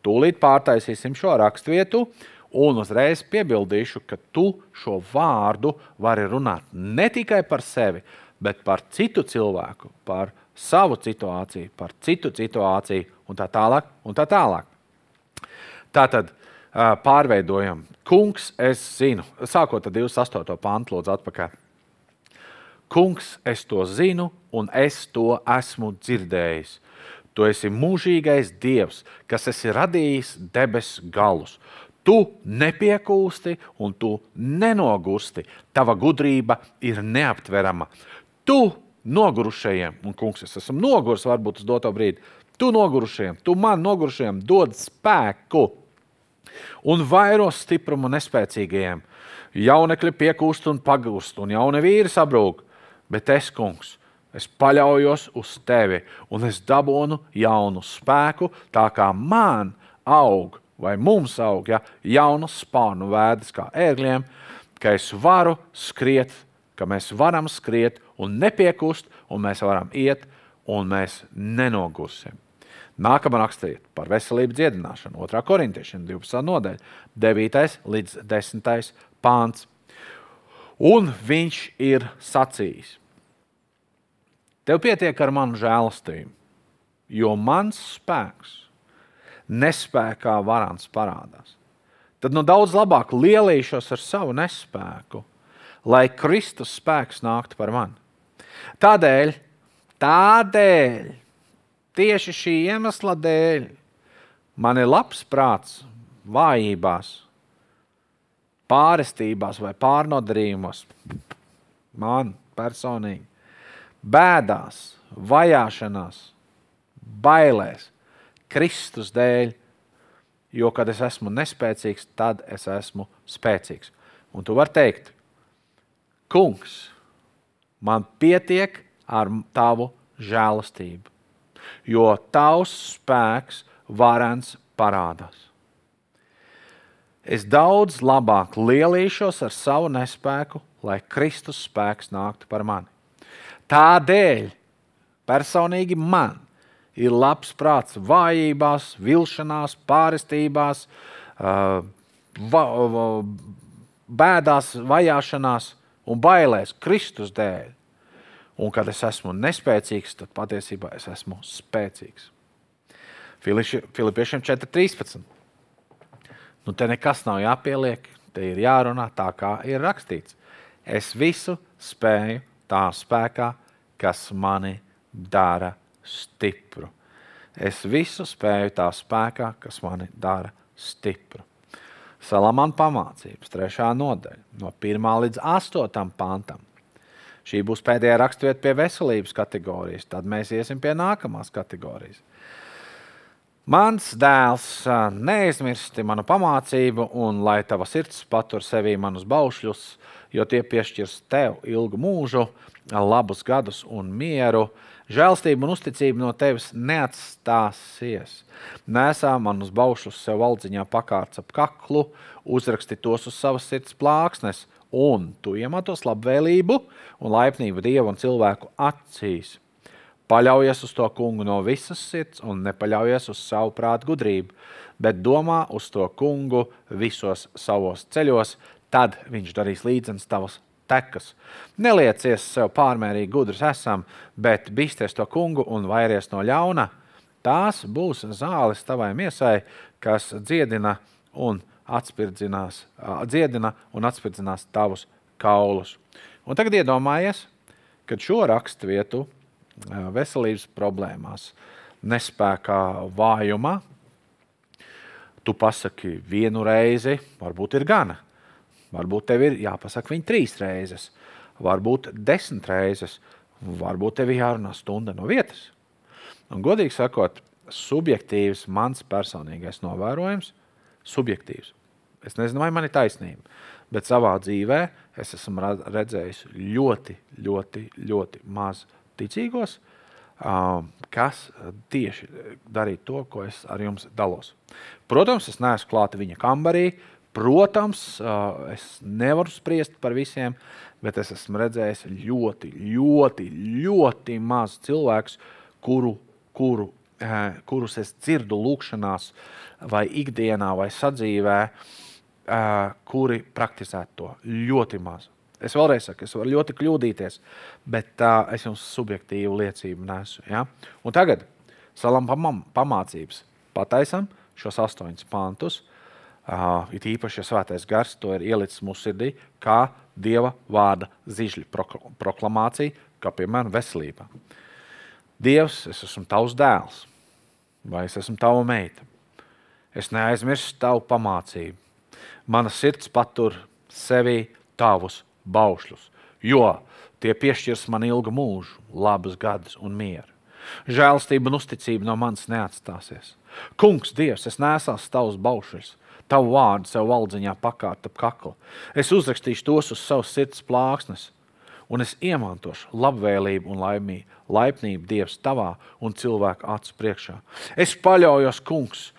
Tūlīt pārtaisīsim šo raksturvietu. Un uzreiz piebildīšu, ka tu šo vārdu vari runāt ne tikai par sevi, bet par citu cilvēku, par savu situāciju, par citu situāciju un tā tālāk. Un tā tālāk. Tātad pārveidojam, kungs, es zinu, sākot ar 28. pantu, lūdzu, atpakaļ. Kungs, es to zinu, un es to esmu dzirdējis. Tu esi mūžīgais Dievs, kas esi radījis debesu galus. Tu nepiekūsti un tu nenogursti. Tava gudrība ir neaptverama. Tu nogurušajiem, un kungs, es esmu noguris varbūt uz doto brīdi, tu nogurušajiem, tu man nogurušajiem dod spēku un vairo stiprumu nespēcīgajiem. Jaunekļi piekūst un pagūst, un jauni vīri sabrūk, bet es, kungs, es paļaujos uz tevi, un es dabūnu jaunu spēku, tā kā man aug, vai mums aug, ja, jaunu spānu vēdes kā ērgļiem, ka es varu skriet, ka mēs varam skriet un nepiekust, un mēs varam iet, un mēs nenogursim. Nākamā rakstīja par veselību dziedināšanu, 2. korintiešiem 12. nodaļa, 9. līdz 10. pāns. Un viņš ir sacījis: Tev pietiek ar manu žēlastību, jo mans spēks nespējā varants parādās. Tad nu daudz labāk lielīšos ar savu nespēku, lai Kristus spēks nāktu par mani. Tādēļ, tādēļ Tieši šī iemesla dēļ man ir labs prāts vājībās, pārestībās vai pārnodarījumos. Man personīgi bēdās, vajāšanās, bailēs, Kristus dēļ, jo kad es esmu nespēcīgs, tad es esmu spēcīgs. Un tu vari teikt, Kungs, man pietiek ar tavu žēlastību jo tavs spēks varens parādās. Es daudz labāk lielīšos ar savu nespēku, lai Kristus spēks nāktu par mani. Tādēļ personīgi man ir labs prāts vājībās, vilšanās, pārestībās, bēdās, vajāšanās un bailēs Kristus dēļ. Un kad es esmu nespēcīgs, tad patiesībā es esmu spēcīgs. Filipiešiem 4.13. Nu, te nekas nav jāpieliek, te ir jārunā tā, kā ir rakstīts. Es visu spēju tā spēkā, kas mani dara stipru. Es visu spēju tā spēkā, kas mani dara stipru. Salamāna pamācības, trešā nodaļa, no 1 līdz 8 pantam. Šī būs pēdējā raksturvieta pie veselības kategorijas. Tad mēs iesim pie nākamās kategorijas. Mans dēls, neaizmirsti manu pamācību, un lai tava sirds patur sevī manus baušļus, jo tie piešķirs tev ilgu mūžu, labus gadus un mieru. Žēlstība un uzticība no tevis neatstāsies. Nesā manus baušļus sev valdziņā pakārts ap kaklu, uzraksti tos uz savas sirds plāksnes, un tu iematos labvēlību un laipnību Dievu un cilvēku acīs. Paļaujies uz to kungu no visas sirds un nepaļaujies uz savu prātu gudrību, bet domā uz to kungu visos savos ceļos, tad viņš darīs līdzenas tavas tekas. Neliecies sev pārmērīgi gudrs esam, bet bīsties to kungu un vairies no ļauna. Tās būs zāles tavai miesai, kas dziedina un atspirdzinās, dziedina un atspirdzinās tavus kaulus. Un tagad iedomājies, kad šo raksturvietu veselības problēmās, nespējā, vājumā, tu pasaki vienu reizi, varbūt ir gana. Varbūt tev ir jāpasaka viņa trīs reizes, varbūt desmit reizes, varbūt tev ir jārunā stunda no vietas. Un, godīgi sakot, subjektīvs mans personīgais novērojums – subjektīvs. Es nezinu, vai man ir taisnība, bet savā dzīvē es esmu redzējis ļoti, ļoti, ļoti maz ticīgos, kas tieši darīja to, ko es ar jums dalos. Protams, es neesmu klāta viņa kambarī. Protams, es nevaru spriest par visiem, bet es esmu redzējis ļoti, ļoti, ļoti maz cilvēku, kuru, kuru kurus es dzirdu lūkšanās, vai ikdienā, vai sadzīvē, kuri praktizē to ļoti maz. Es vēlreiz saku, es varu ļoti kļūdīties, bet uh, es jums subjektīvu liecību nesu. Ja? Un tagad salam pamācības pataisam šos astoņus pantus. Uh, it īpaši, ja svētais gars to ir ielicis mūsu sirdī, kā Dieva vārda zižļu proklamācija, kā piemēram veselībā. Dievs, es esmu tavs dēls vai es esmu tava meita. Es neaizmirstu tavu pamācību. Mana sirds patur sevī tavus baušļus, jo tie piešķirs man ilgu mūžu, labus gadus un mieru. Žēlstība un uzticība no manis neatstāsies. Kungs, Dievs, es nesāšu tavus baušļus, tavu vārdu sev valdziņā pakārt ap kaklu. Es uzrakstīšu tos uz savas sirds plāksnes, un es iemantošu labvēlību un laimību, laipnību Dievs tavā un cilvēku acu priekšā. Es paļaujos, Kungs,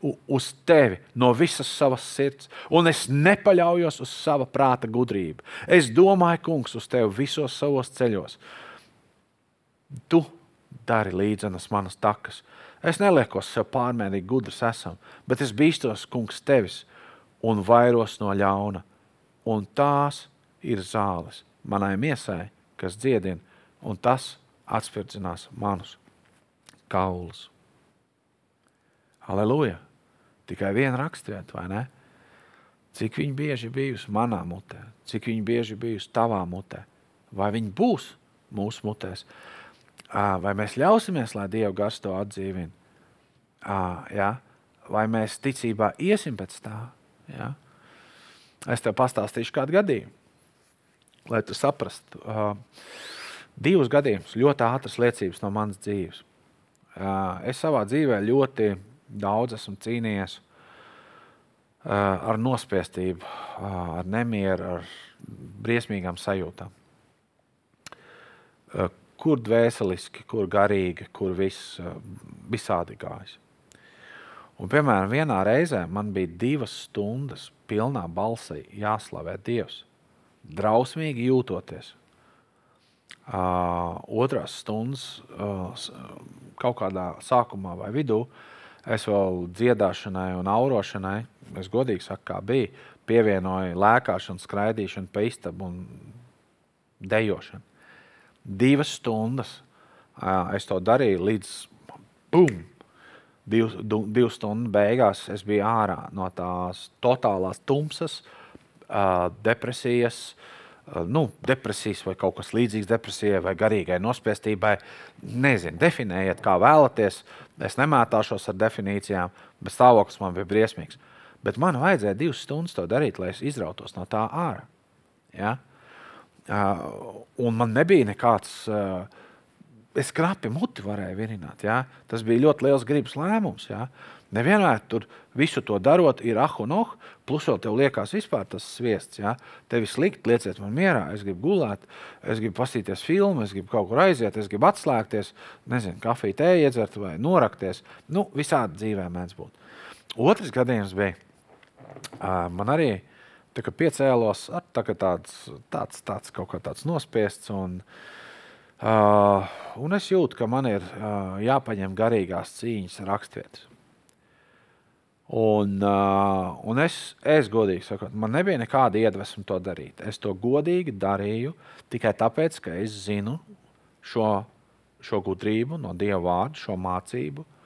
uz tevi no visas savas sirds, un es nepaļaujos uz sava prāta gudrību. Es domāju, Kungs, uz tevi visos savos ceļos. Tu dari līdzenas manas takas. Es neliekos sev pārmērīgi gudrs esam, bet es bīstos, kungs, tevis un vairos no ļauna. Un tās ir zāles manai miesai, kas dziedina, un tas atspirdzinās manus kaulus. Aleluja! Tikai viena rakstvieta, vai ne? Cik viņi bieži bijusi manā mutē, cik viņi bieži bijusi tavā mutē, vai viņi būs mūsu mutēs. Vai mēs ļausimies, lai Dieva gars to atdzīvina? Ja? Vai mēs ticībā iesim pēc tā? Ja? Es tev pastāstīšu kādu gadījumu, lai tu saprastu. Divus gadījumus, ļoti ātras liecības no manas dzīves. Es savā dzīvē ļoti daudz esmu cīnījies ar nospiestību, ar nemieru, ar briesmīgām sajūtām kur dvēseliski, kur garīgi, kur viss eh, visādi gājis. Un, piemēram, vienā reizē man bija divas stundas pilnā balsī jāslavē Dievs. Drausmīgi jūtoties. Uh, otrās stundas, uh, kaut kādā sākumā vai vidū, es vēl dziedāšanai un aurošanai, es godīgi saku, kā bija, pievienoju lēkāšanu, skraidīšanu pa istabu un dejošanu divas stundas. Es to darīju līdz bum! Divu, divu stundu beigās es biju ārā no tās totālās tumsas, depresijas, nu, depresijas vai kaut kas līdzīgs depresijai vai garīgai nospiestībai. Nezinu, definējiet, kā vēlaties. Es nemētāšos ar definīcijām, bet stāvoklis man bija briesmīgs. Bet man vajadzēja divas stundas to darīt, lai es izrautos no tā ārā. Ja? Uh, un man nebija nekāds. Uh, es krapi muti varēju virināt. Ja? Tas bija ļoti liels gribas lēmums. Ja? Nevienmēr tur visu to darot, ir ah un oh, plus vēl tev liekas, vispār tas sviests. Ja? Tev ir slikti, lieciet man mierā, es gribu gulēt, es gribu paskatīties filmu, es gribu kaut kur aiziet, es gribu atslēgties, nezinu, kafiju, tēju iedzert vai norakties. Nu, visādi dzīvē mēdz būt. Otrs gadījums bija, uh, man arī tā kā piecēlos, tā kā tāds, tāds, tāds kaut kā tāds nospiests. Un, uh, un es jūtu, ka man ir uh, jāpaņem garīgās cīņas rakstvietas. Un, uh, un es, es godīgi sakot, man nebija nekāda iedvesma to darīt. Es to godīgi darīju tikai tāpēc, ka es zinu šo, šo gudrību no Dieva vārda, šo mācību. Uh,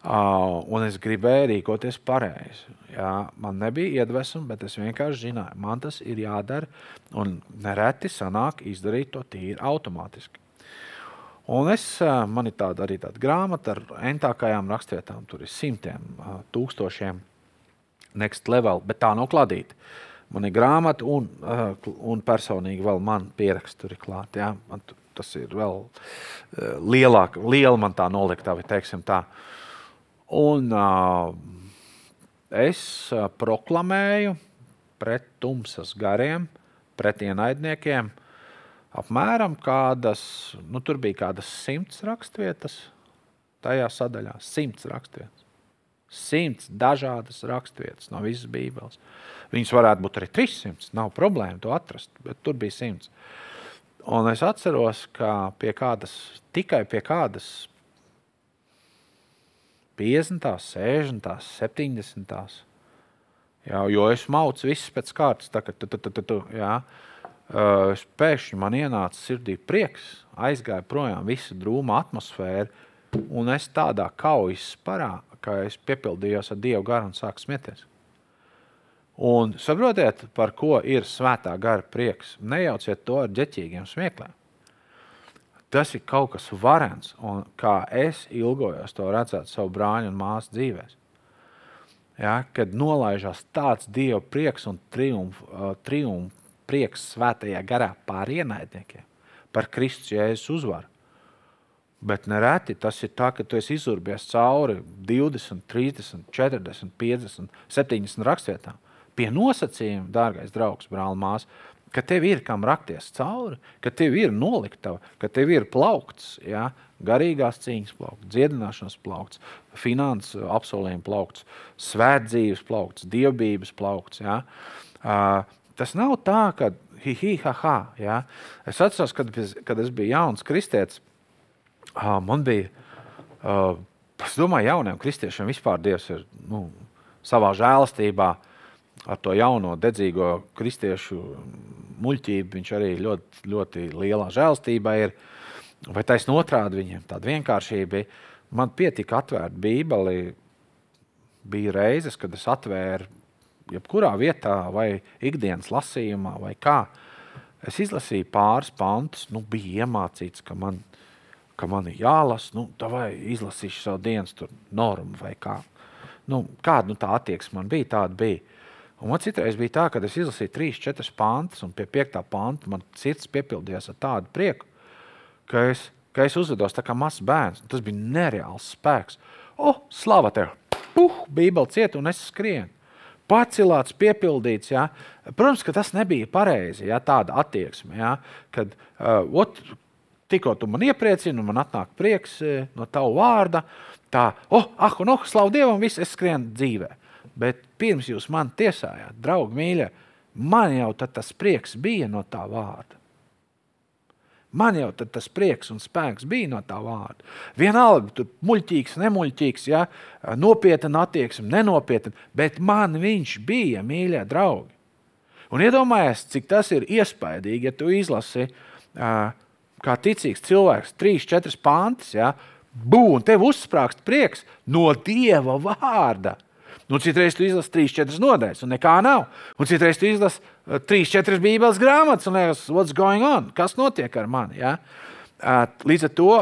Uh, un es gribēju rīkoties pareizi. Jā, man nebija iedvesma, bet es vienkārši zināju, man tas ir jādara. Un nereti sanāk izdarīt to tīri automātiski. Un es, man ir tāda arī tāda grāmata ar entākajām rakstvietām. Tur ir simtiem, tūkstošiem next level, bet tā nav kladīta. Man ir grāmata un, un personīgi vēl man pieraksts tur ir klāt. Jā. Man tas ir vēl lielāk, liela man tā noliktavi, teiksim tā. Uh, Un uh, es uh, proklamēju pret tumsas gariem, pret ienaidniekiem. Apmēram kādas, nu, tur bija kādas simts raksturvietas tajā sadaļā. Simts raksturvietas. Simts dažādas raksturvietas no visas Bībeles. Viņas varētu būt arī 300. Nav problēma to atrast, bet tur bija simts. Un es atceros, ka pie kādas, tikai pie kādas 50, 60, 70. Jā, jo es maucu visus pēc kārtas. Tā, tu, tu, tu, tu, jā. Uh, pēkšņi man ienāca sirdī prieks, aizgāja projām visa drūma atmosfēra, un es tādā kaujas parā, ka es piepildījos ar Dievu garu un sāku smieties. Un saprotiet, par ko ir svētā gara prieks. Nejauciet to ar ģeķīgiem smiekliem. Tas ir kaut kas varens, un kā es ilgojos to redzēt savu brāļu un māsu dzīvēm. Ja, kad nolaižās tāds dieva prieks un triumf, uh, triumf prieks svētajā garā pār ienaidniekiem, par Kristus Jēzus uzvaru. Bet nereti tas ir tā, ka tu esi izurbies cauri 20, 30, 40, 50, 70 rakstvietām. Pie nosacījuma, dārgais draugs, brāl, māsa, ka tev ir kam rakties cauri, ka tev ir noliktava, ka tev ir plaukts, ja? garīgās cīņas plaukts, dziedināšanas plaukts, finanses apsolījuma plaukts, svētdzīves plaukts, dievbijības plaukts. Ja? Uh, tas nav tā, ka hi, hi, ha, ha. Ja? Es atceros, kad, kad es biju jauns kristietis, uh, man bija, uh, es domāju, jauniem kristiešiem vispār Dievs ir nu, savā žēlastībā ar to jauno dedzīgo kristiešu muļķību. Viņš arī ļoti, ļoti lielā žēlstībā ir. Vai taisn otrādi viņiem tāda vienkāršība. Man pietika atvērt Bībeli. Bija reizes, kad es atvēru jebkurā vietā, vai ikdienas lasījumā, vai kā. Es izlasīju pāris pantus, nu, bija iemācīts, ka man, ka man ir jālasa, nu, vai izlasīšu savu dienas normu vai kā. Nu, kāda nu, tā attieksme man bija, tāda bija. Un citreiz bija tā, ka es izlasīju trīs, četras pantus, un pie piektā panta man sirds piepildījās ar tādu prieku, ka es, ka es uzvedos kā mazs bērns. Tas bija nereāls spēks. O, oh, slava tev! Puh, Bībeli cieta un es skrienu. Pacilāts, piepildīts. Ja? Protams, ka tas nebija pareizi, ja? tāda attieksme. Ja? Kad uh, ot, tikko tu man iepriecini, un man atnāk prieks uh, no tava vārda, tā, oh, ah, un oh, slavu Dievam, viss es skrienu dzīvēm. Bet pirms jūs man tiesājāt, draugi, mīļie, man jau tas prieks bija no tā vārda. Man jau tas prieks un spēks bija no tā vārda. Vienalga, tur muļķīgs, nemuļķīgs, ja? nopietna attieksme, nenopietna, bet man viņš bija, mīļie draugi. Un iedomājieties, cik tas ir iespaidīgi, ja tu izlasi kā ticīgs cilvēks trīs, četras pantus, ja? būs un tev uzsprāgst prieks no Dieva vārda. Nu, citreiz tu izlasi trīs, četras nodaļas, un nekā nav. Un citreiz tu izlasi uh, trīs, četras Bībeles grāmatas, un liekas, what's going on? Kas notiek ar mani? Ja? Uh, līdz ar to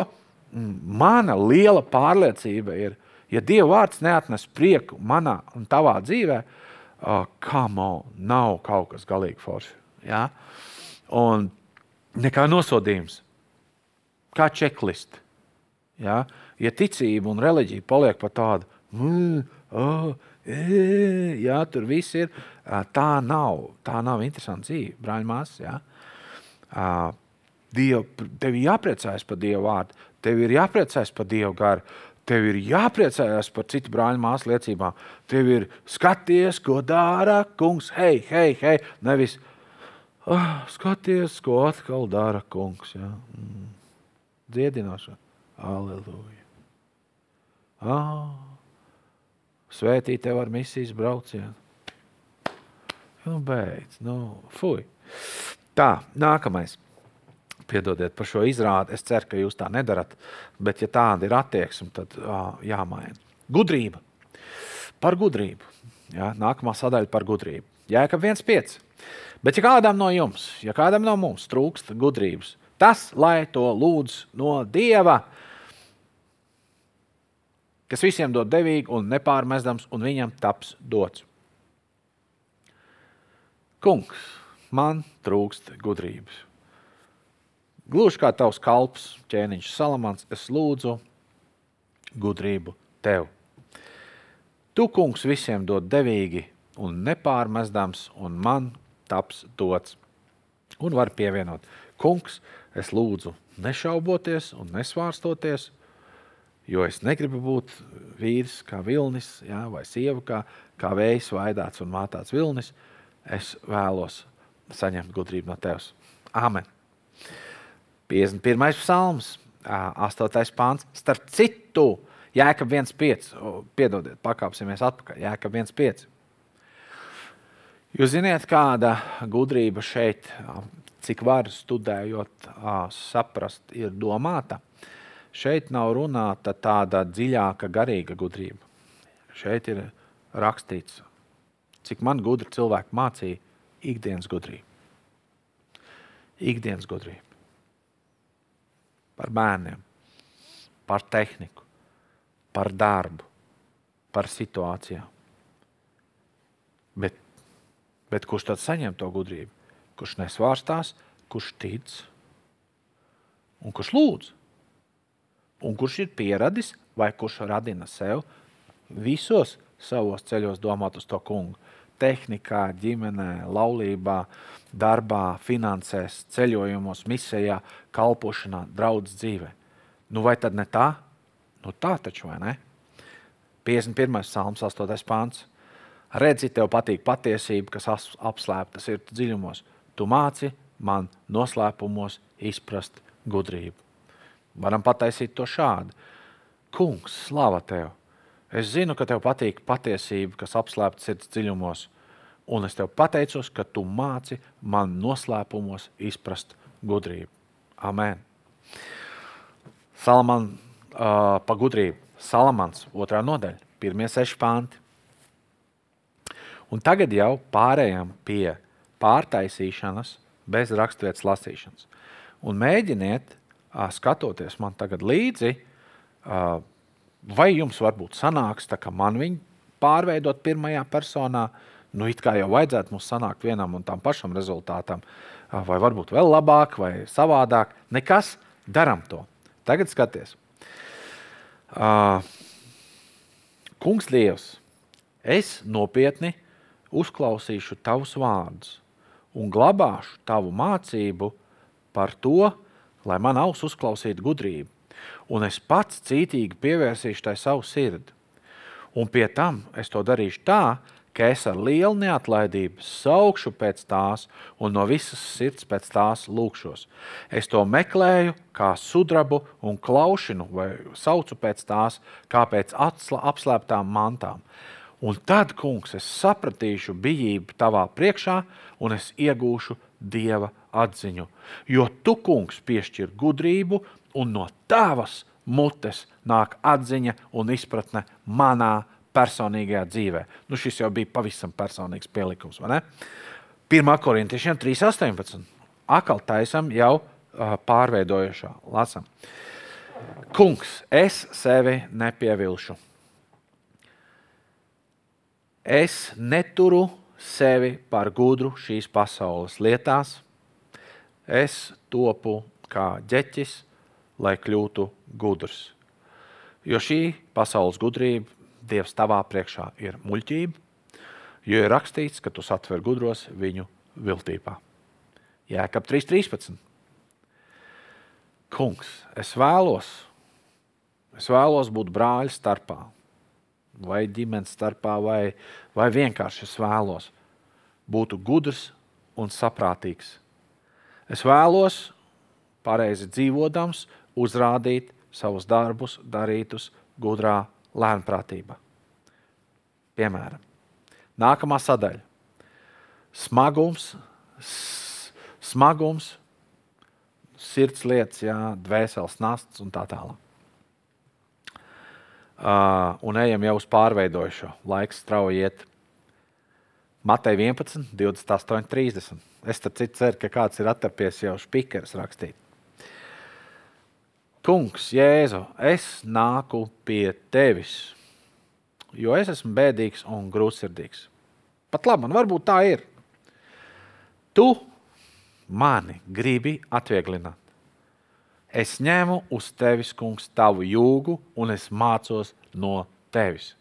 mana liela pārliecība ir, ja Dieva vārds neatnes prieku manā un tavā dzīvē, uh, come on, nav kaut kas galīgi forši. Ja? Un nekā nosodījums, kā čeklisti. Ja? ja ticība un reliģija paliek par tādu, mm, oh, jā, tur viss ir. Tā nav, tā nav interesanta dzīve, brāļmās. Diev, tev ir jāpriecājas par Dieva vārdu, tev ir jāpriecājas par Dieva garu, tev ir jāpriecājas par citu brāļu māsu liecībām. Tev ir skaties, ko dara kungs. Hei, hei, hei. Nevis oh, skaties, ko atkal dara kungs. Ja? Mm. Dziedinošana. Aleluja. Ah. Svētīt tev ar misijas braucienu. Nu, beidz, nu, fuj. Tā, nākamais. Piedodiet par šo izrādi. Es ceru, ka jūs tā nedarat. Bet, ja tāda ir attieksme, tad ā, jāmaina. Gudrība. Par gudrību. Jā, nākamā sadaļa par gudrību. Jā, ka viens pieci. Bet, ja kādam no jums, ja kādam no mums trūkst gudrības, tas, lai to lūdz no Dieva, kas visiem dod devīgi un nepārmestams, un viņam taps dots. Kungs, man trūkst gudrības. Gluži kā tavs kalps, ķēniņš Salamans, es lūdzu gudrību tev. Tu, kungs, visiem dod devīgi un nepārmestams, un man taps dots. Un var pievienot, kungs, es lūdzu nešauboties un nesvārstoties, Jo es negribu būt vīrs kā vilnis, jā, vai sieva kā, kā vējs, vaidāts un mātāts vilnis. Es vēlos saņemt gudrību no tevis. Amen. 51. psalms, 8. pāns. Starp citu, Jēkab 1,5. Piedodiet, pakāpsimies atpakaļ. Jēkab 1,5. Jūs zināt, kāda gudrība šeit, cik var studējot, saprast, ir domāta šeit nav runāta tāda dziļāka garīga gudrība. Šeit ir rakstīts, cik man gudri cilvēki mācīja ikdienas gudrību. Ikdienas gudrību. par bērniem, par tehniku, par darbu, par situācijām. Bet, bet kurš tad saņem to gudrību? Kurš nesvārstās, kurš tic un kurš lūdz? Un kurš ir pieradis vai kurš radina sev visos savos ceļos domāt uz to kungu? Tehnikā, ģimenē, laulībā, darbā, finansēs, ceļojumos, misijā, kalpošanā, draudzes dzīvē. Nu, vai tad ne tā? Nu, tā taču vai ne? 51. psalms, 8. pāns. Redzi, tev patīk patiesība, kas apslēpta sirds dziļumos. Tu māci man noslēpumos izprast gudrību. Varam pataisīt to šādi. Kungs, slava tev! Es zinu, ka tev patīk patiesība, kas apslēpta sirds dziļumos, un es tev pateicos, ka tu māci man noslēpumos izprast gudrību. Amen. Salaman uh, pa gudrību. Salamans, otrā nodaļa, pirmie seši panti. Un tagad jau pārējām pie pārtaisīšanas bez raksturvietas lasīšanas. Un mēģiniet, skatoties man tagad līdzi, vai jums varbūt sanāks, tā kā man viņa pārveidot pirmajā personā, nu it kā jau vajadzētu mums sanākt vienam un tam pašam rezultātam, vai varbūt vēl labāk, vai savādāk. Nekas, daram to. Tagad skaties. Kungs Dievs, es nopietni uzklausīšu tavus vārdus un glabāšu tavu mācību par to, lai man auss uzklausītu gudrību, un es pats cītīgi pievērsīšu tai savu sirdi. Un pie tam es to darīšu tā, ka es ar lielu neatlaidību saukšu pēc tās un no visas sirds pēc tās lūkšos. Es to meklēju kā sudrabu un klaušinu vai saucu pēc tās kā pēc apslēptām mantām. Un tad, kungs, es sapratīšu bijību tavā priekšā un es iegūšu dieva atziņu. Jo tu, kungs, piešķir gudrību un no tavas mutes nāk atziņa un izpratne manā personīgajā dzīvē. Nu, šis jau bija pavisam personīgs pielikums. 1. korintiešiem 3.18. Akal taisam jau uh, pārveidojušā. Lasam. Kungs, es sevi nepievilšu. Es neturu sevi par gudru šīs pasaules lietās. Es topu kā ģeķis, lai kļūtu gudrs. Jo šī pasaules gudrība Dievs tavā priekšā ir muļķība, jo ir rakstīts, ka tu satver gudros viņu viltībā. Jēkab 3.13. Kungs, es vēlos, es vēlos būt brāļa starpā, vai ģimenes starpā, vai, vai vienkārši es vēlos būt gudrs un saprātīgs. Es vēlos, pareizi dzīvodams, uzrādīt savus darbus, darītus gudrā lēnprātība. Piemēram, nākamā sadaļa - smagums, smagums sirds lietas, jā, dvēseles nasts un tā tālāk. Uh, un ejam jau uz pārveidojušo. Laiks strauji iet. Matei 11, 28, 30. Es ceru, ka kāds ir atrapies jau spīkeris rakstīt. Kungs, Jēzu, es nāku pie tevis, jo es esmu bēdīgs un grūtsirdīgs. Pat labi, man varbūt tā ir. Tu mani gribi atvieglināt. Es ņemu uz tevis, kungs, tavu jūgu, un es mācos no tevis,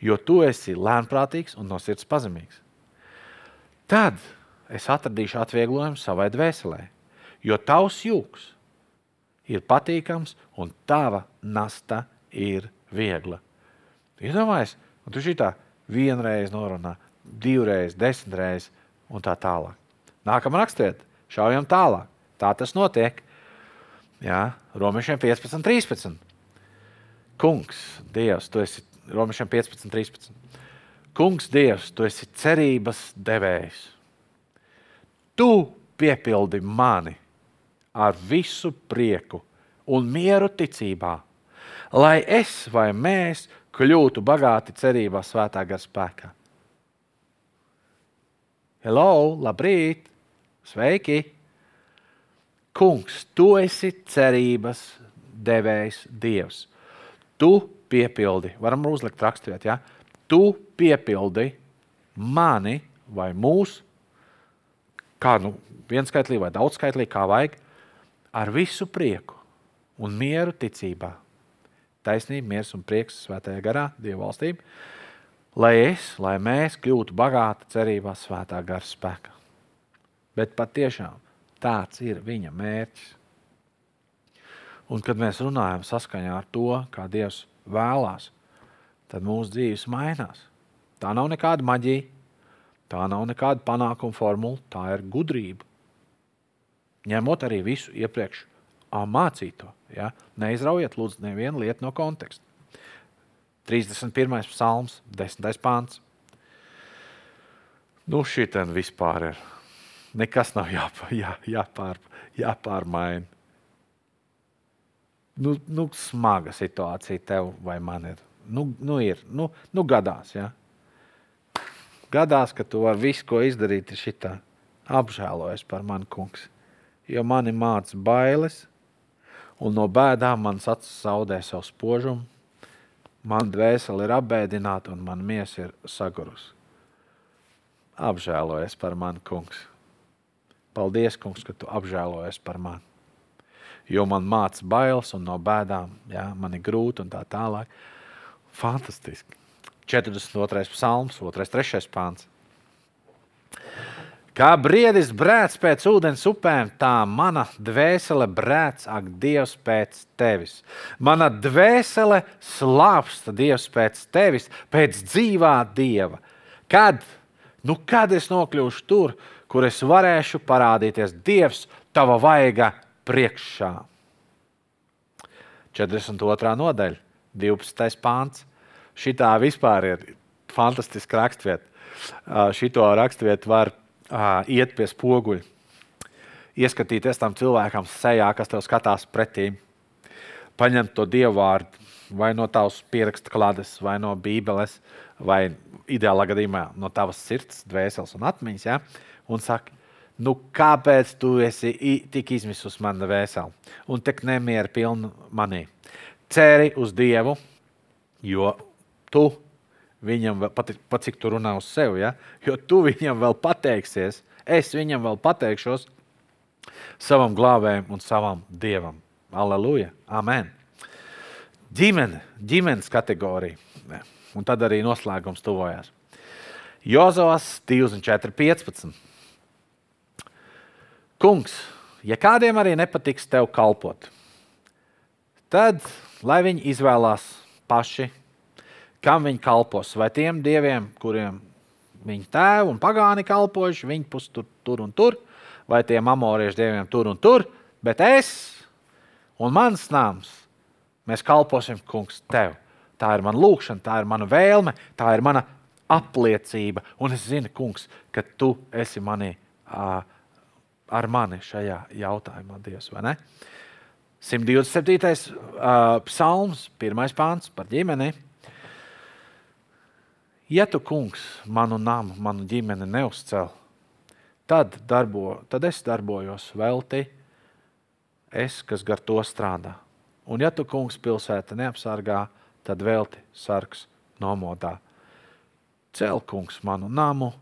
jo tu esi lēnprātīgs un no sirds pazemīgs. Tad es atradīšu atvieglojumu savai dvēselē, jo tavs jūgs ir patīkams un tava nasta ir viegla. Iedomājieties, un tu šitā vienreiz norunā, divreiz, desmitreiz un tā tālāk. Nākamā rakstiet, šaujam tālāk. Tā tas notiek. Jā, Romiešiem 15, 13. Kungs, Dievs, tu esi Romiešiem 15, 13. Kungs, Dievs, tu esi cerības devējs. Tu piepildi mani ar visu prieku un mieru ticībā, lai es vai mēs kļūtu bagāti cerībā svētā gara spēkā. Hello, labrīt, sveiki! Kungs, tu esi cerības devējs Dievs. Tu piepildi, varam uzlikt raksturēt, ja? tu piepildi mani vai mūsu, kā nu, vienskaitlī vai daudzskaitlī, kā vajag, ar visu prieku un mieru ticībā. Taisnība, miers un prieks svētajā garā, Dieva valstība, lai es, lai mēs kļūtu bagāti cerībā svētā gara spēkā. Bet patiešām tāds ir viņa mērķis. Un, kad mēs runājam saskaņā ar to, kā Dievs vēlās, tad mūsu dzīves mainās. Tā nav nekāda maģija, tā nav nekāda panākuma formula, tā ir gudrība. Ņemot arī visu iepriekš mācīto. Ja? Neizraujiet, lūdzu, nevienu lietu no konteksta. 31. psalms, 10. pāns. Nu, šī tā vispār ir. Nekas nav jāpār, jā, jāpār, jāpārmaina. Nu, nu, smaga situācija tev vai man ir. Nu, nu ir, nu, nu gadās. Ja? Gadās, ka tu vari visu, ko izdarīt, ir šitā. Apžēlojies par mani, kungs. Jo mani māca bailes, un no bēdām mans acis zaudē savu spožumu. Man dvēsele ir apbēdināta, un man miesa ir sagurusi. Apžēlojies par mani, kungs. Paldies, kungs, ka tu apžēlojies par mani. Jo man māca bailes, un no bēdām jā, man ir grūti un tā tālāk. Fantastiski. 42. psalms, 2. 3. pāns. Kā briedis brēc pēc ūdens upēm, tā mana dvēsele brēc, ak, Dievs, pēc tevis. Mana dvēsele slāpsta Dievs pēc tevis, pēc dzīvā Dieva. Kad, nu kad es nokļūšu tur, kur es varēšu parādīties Dievs, tava vaiga priekšā? 42. nodaļa, 12. pāns. Šitā vispār ir fantastiska raksturvieta. Šito raksturvietu var iet pie spoguļa, ieskatīties tam cilvēkam sejā, kas tev skatās pretī, paņemt to dievu vārdu vai no tavas pierakstu klādes, vai no bībeles, vai ideālā gadījumā no tavas sirds, dvēseles un atmiņas, ja? Un saka, nu, kāpēc tu esi tik izmisus mana vēseli un tik nemieru pilnu manī? Ceri uz Dievu, jo tu viņam, vēl, pat, pat cik tu runā uz sevi, ja? jo tu viņam vēl pateiksies, es viņam vēl pateikšos savam glābējam un savam dievam. Aleluja! Amen! Ģimene, ģimenes kategorija. Un tad arī noslēgums tuvojās. Jozovs 24.15. Kungs, ja kādiem arī nepatiks tev kalpot, tad lai viņi izvēlās paši kam viņi kalpos. Vai tiem dieviem, kuriem viņa tēvi un pagāni kalpojuši, viņi pus tur, tur un tur, vai tiem amoriešu dieviem tur un tur, bet es un mans nams, mēs kalposim, kungs, tev. Tā ir mana lūkšana, tā ir mana vēlme, tā ir mana apliecība. Un es zinu, kungs, ka tu esi manī, uh, ar mani šajā jautājumā, Dievs, vai ne? 127. Uh, psalms, pirmais pāns par ģimeni. Ja tu, kungs, manu namu, manu ģimeni neuzcēl, tad, darbo, tad es darbojos velti, es, kas gar to strādā. Un, ja tu, kungs, pilsēta neapsargā, tad velti sargs nomodā. Cel, kungs, manu namu,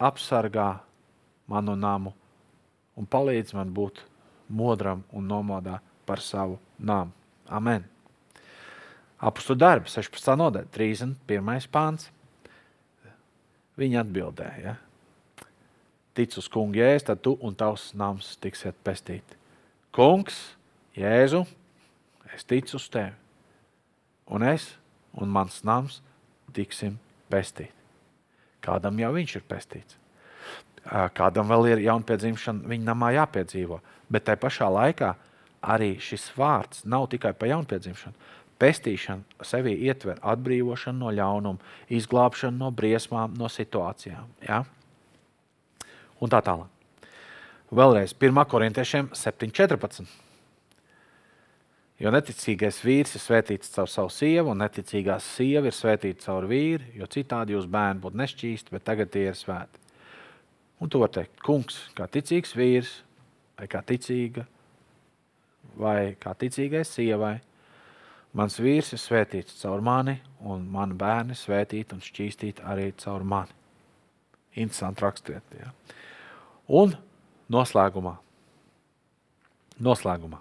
apsargā manu namu un palīdz man būt modram un nomodā par savu namu. Amen! Apustu darbi, 16. nodaļa, 31. pāns. Viņi atbildēja, ja? tic uz kungu jēzu, tad tu un tavs nams tiksiet pestīti. Kungs, Jēzu, es ticu uz tevi, un es un mans nams tiksim pestīti. Kādam jau viņš ir pestīts. Kādam vēl ir jaunpiedzimšana, viņa namā jāpiedzīvo. Bet tajā pašā laikā arī šis vārds nav tikai par jaunpiedzimšanu. Pestīšana sevī ietver atbrīvošanu no ļaunuma, izglābšanu no briesmām, no situācijām. Ja? Un tā tālāk. Vēlreiz 1. korintiešiem 7.14. Jo neticīgais vīrs ir svētīts caur savu sievu, un neticīgā sieva ir svētīta caur vīru, jo citādi jūs bērni būtu nešķīsti, bet tagad tie ir svēti. Un to var teikt, kungs, kā ticīgs vīrs, vai kā ticīga, vai kā ticīgai sievai. Mans vīrs ir svētīts caur mani, un mani bērni svētīti un šķīstīti arī caur mani. Interesanti raksturiet. Ja. Un noslēgumā. noslēgumā.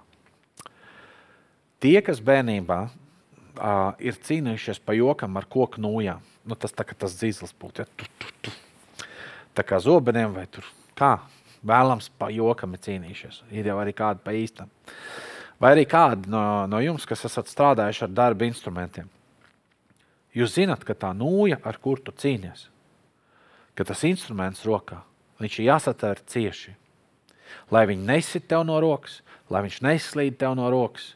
Tie, kas bērnībā uh, ir cīnījušies pa jokam ar koku nūjām, nu, tas tā kā tas dzīslis būtu. Ja, tu, tu, tu. Tā kā zobeniem vai tur kā vēlams pa jokam ir cīnījušies. Ir jau arī kādi pa īstam. Vai arī kādi no, no jums, kas esat strādājuši ar darba instrumentiem. Jūs zināt, ka tā nūja, ar kur tu cīnies, ka tas instruments rokā, viņš ir jāsatver cieši. Lai viņi nesit tev no rokas, lai viņš neslīd tev no rokas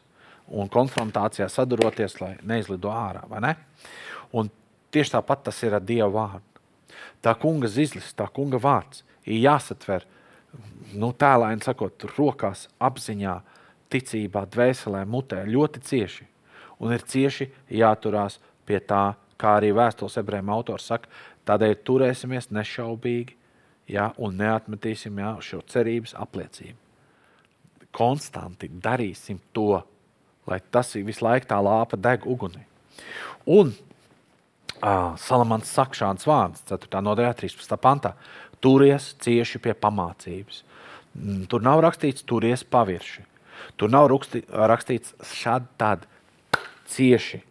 un konfrontācijā saduroties, lai neizlido ārā. Ne? Un tieši tāpat tas ir ar Dieva vārdu. Tā kunga zizlis, tā kunga vārds ir jāsatver nu, tēlēni sakot, rokās, apziņā, ticībā, dvēselē, mutē ļoti cieši. Un ir cieši jāturās pie tā, kā arī vēstules ebrejiem autors saka, tādēļ turēsimies nešaubīgi ja, un neatmetīsim ja, šo cerības apliecību. Konstanti darīsim to, lai tas visu laiku tā lāpa deg ugunī. Un uh, Salamans saka šāds vārds, 4. nodaļā, 13. pantā. Turies cieši pie pamācības. Mm, tur nav rakstīts, turies pavirši. Tur nav rakstīts šādi tad cieši.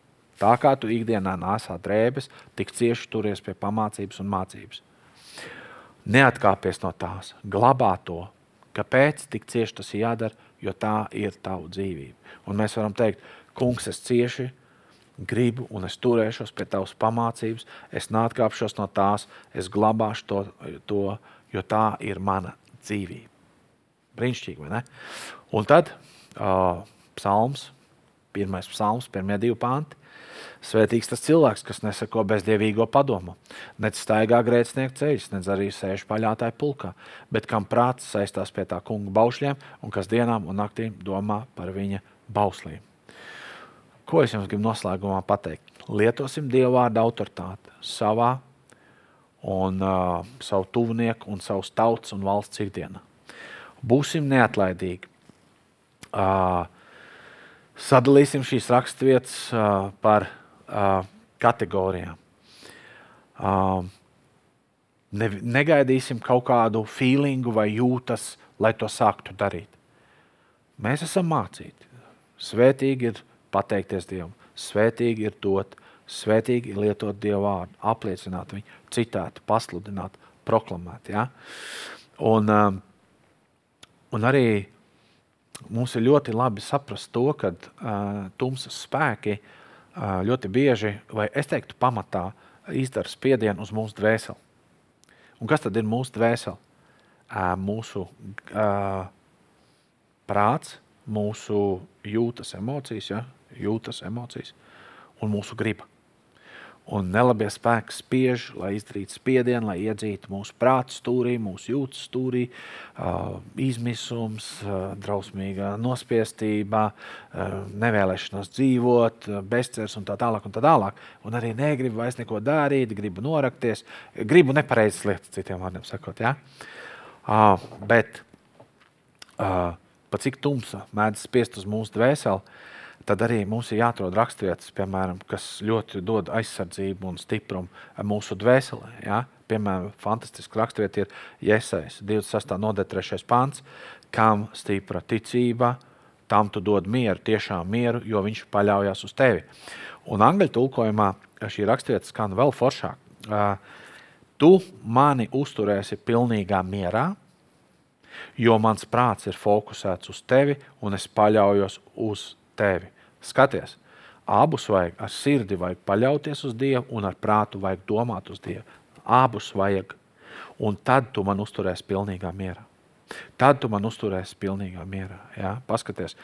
Tā kā tu ikdienā nāsā drēbes, tik cieši turies pie pamācības un mācības. Neatkāpies no tās, glabā to. Kāpēc tik cieši tas ir jādara? Jo tā ir tava dzīvība. Un mēs varam teikt, kungs, es cieši gribu un es turēšos pie tavas pamācības, es neatkāpšos no tās, es glabāšu to, to jo tā ir mana dzīvība. Brīnišķīgi, vai ne? Un tad uh, psalms, pirmais psalms, pirmie divi panti. Svētīgs tas cilvēks, kas nesako bezdievīgo padomu, nec staigā grēcinieka ceļš, nec arī sēž paļātāju pulkā, bet kam prāts saistās pie tā kunga baušļiem un kas dienām un naktīm domā par viņa bauslīm. Ko es jums gribu noslēgumā pateikt? Lietosim Dieva vārdu autoritāti savā un uh, savu tuvinieku un savus tautas un valsts ikdienā. Būsim neatlaidīgi. Uh, sadalīsim šīs raksturvietas uh, par uh, kategorijām. Uh, ne, negaidīsim kaut kādu feelingu vai jūtas, lai to sāktu darīt. Mēs esam mācīti. Svētīgi ir pateikties Dievam, svētīgi ir dot, svētīgi ir lietot Dievu vārdu, apliecināt viņu, citēt, pasludināt, proklamēt. Ja? Un, um, un arī mums ir ļoti labi saprast to, ka uh, tumsas spēki uh, ļoti bieži, vai es teiktu, pamatā izdara spiedienu uz mūsu dvēseli. Un kas tad ir mūsu dvēsele? Uh, mūsu uh, prāts, mūsu jūtas emocijas, ja? jūtas emocijas un mūsu griba. Un nelabie spēki spiež, lai izdarītu spiedienu, lai iedzītu mūsu prāta stūrī, mūsu jūtas stūrī, uh, izmisums, uh, drausmīga nospiestība, uh, nevēlēšanās dzīvot, bezcerības un tā tālāk. Un tā tālāk. Un arī negribu vairs neko darīt, gribu norakties, gribu nepareizas lietas, citiem vārdiem sakot. Ja? Bet uh, pat cik tumsa mēdz spiest uz mūsu dvēseli, tad arī mums ir jāatrod raksturvietas, piemēram, kas ļoti dod aizsardzību un stiprumu mūsu dvēselē. Ja? Piemēram, fantastisks raksturvieta ir Iesais, 26. nodaļa, 3. pāns, kam stipra ticība, tam tu dod mieru, tiešām mieru, jo viņš paļaujas uz tevi. Un angļu tulkojumā šī raksturvieta skan vēl foršāk. Tu mani uzturēsi pilnīgā mierā, jo mans prāts ir fokusēts uz tevi un es paļaujos uz tevi. Skaties, abus vajag ar sirdi, vajag paļauties uz Dievu, un ar prātu vajag domāt uz Dievu. Abus vajag. Un tad tu man uzturēsi pilnīgā mierā. Tad tu man uzturēsi pilnīgā mierā. Ja? Paskaties,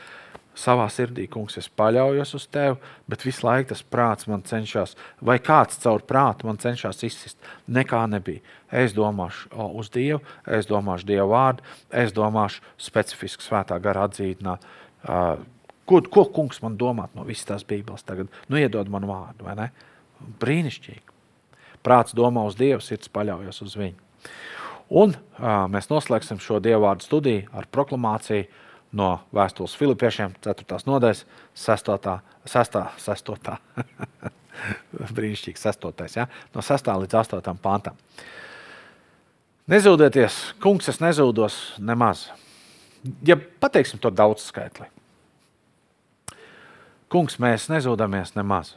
savā sirdī, kungs, es paļaujos uz tevi, bet visu laiku tas prāts man cenšas, vai kāds caur prātu man cenšas izsist. Nekā nebija. Es domāšu uz Dievu, es domāšu Dievu vārdu, es domāšu specifiski svētā gara atzītināt Ko, ko kungs man domāt no visas tās Bībeles tagad? Nu, iedod man vārdu, vai ne? Brīnišķīgi. Prāts domā uz Dievu, sirds paļaujas uz viņu. Un uh, mēs noslēgsim šo dievvvārdu studiju ar proklamāciju no vēstules Filipiešiem, 4. nodaļas, 6. 6. 6. brīnišķīgs 6. Ja? no 6. līdz 8. pantam. Nezūdieties, kungs, es nezūdos nemaz. Ja pateiksim to daudz skaitli. Kungs, mēs nezūdamies nemaz.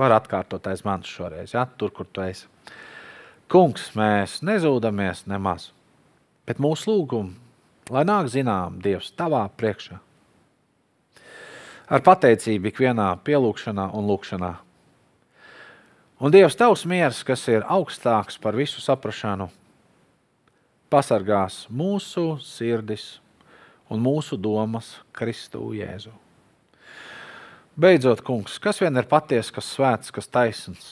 Var atkārtot aiz manis šoreiz, ja? tur, kur tu esi. Kungs, mēs nezūdamies nemaz, bet mūsu lūgumu, lai nāk zinām Dievs tavā priekšā. Ar pateicību ikvienā pielūgšanā un lūgšanā. Un Dievs tavs miers, kas ir augstāks par visu saprašanu, pasargās mūsu sirdis un mūsu domas Kristu Jēzu. Beidzot, kungs, kas vien ir patiesa, kas svēts, kas taisns,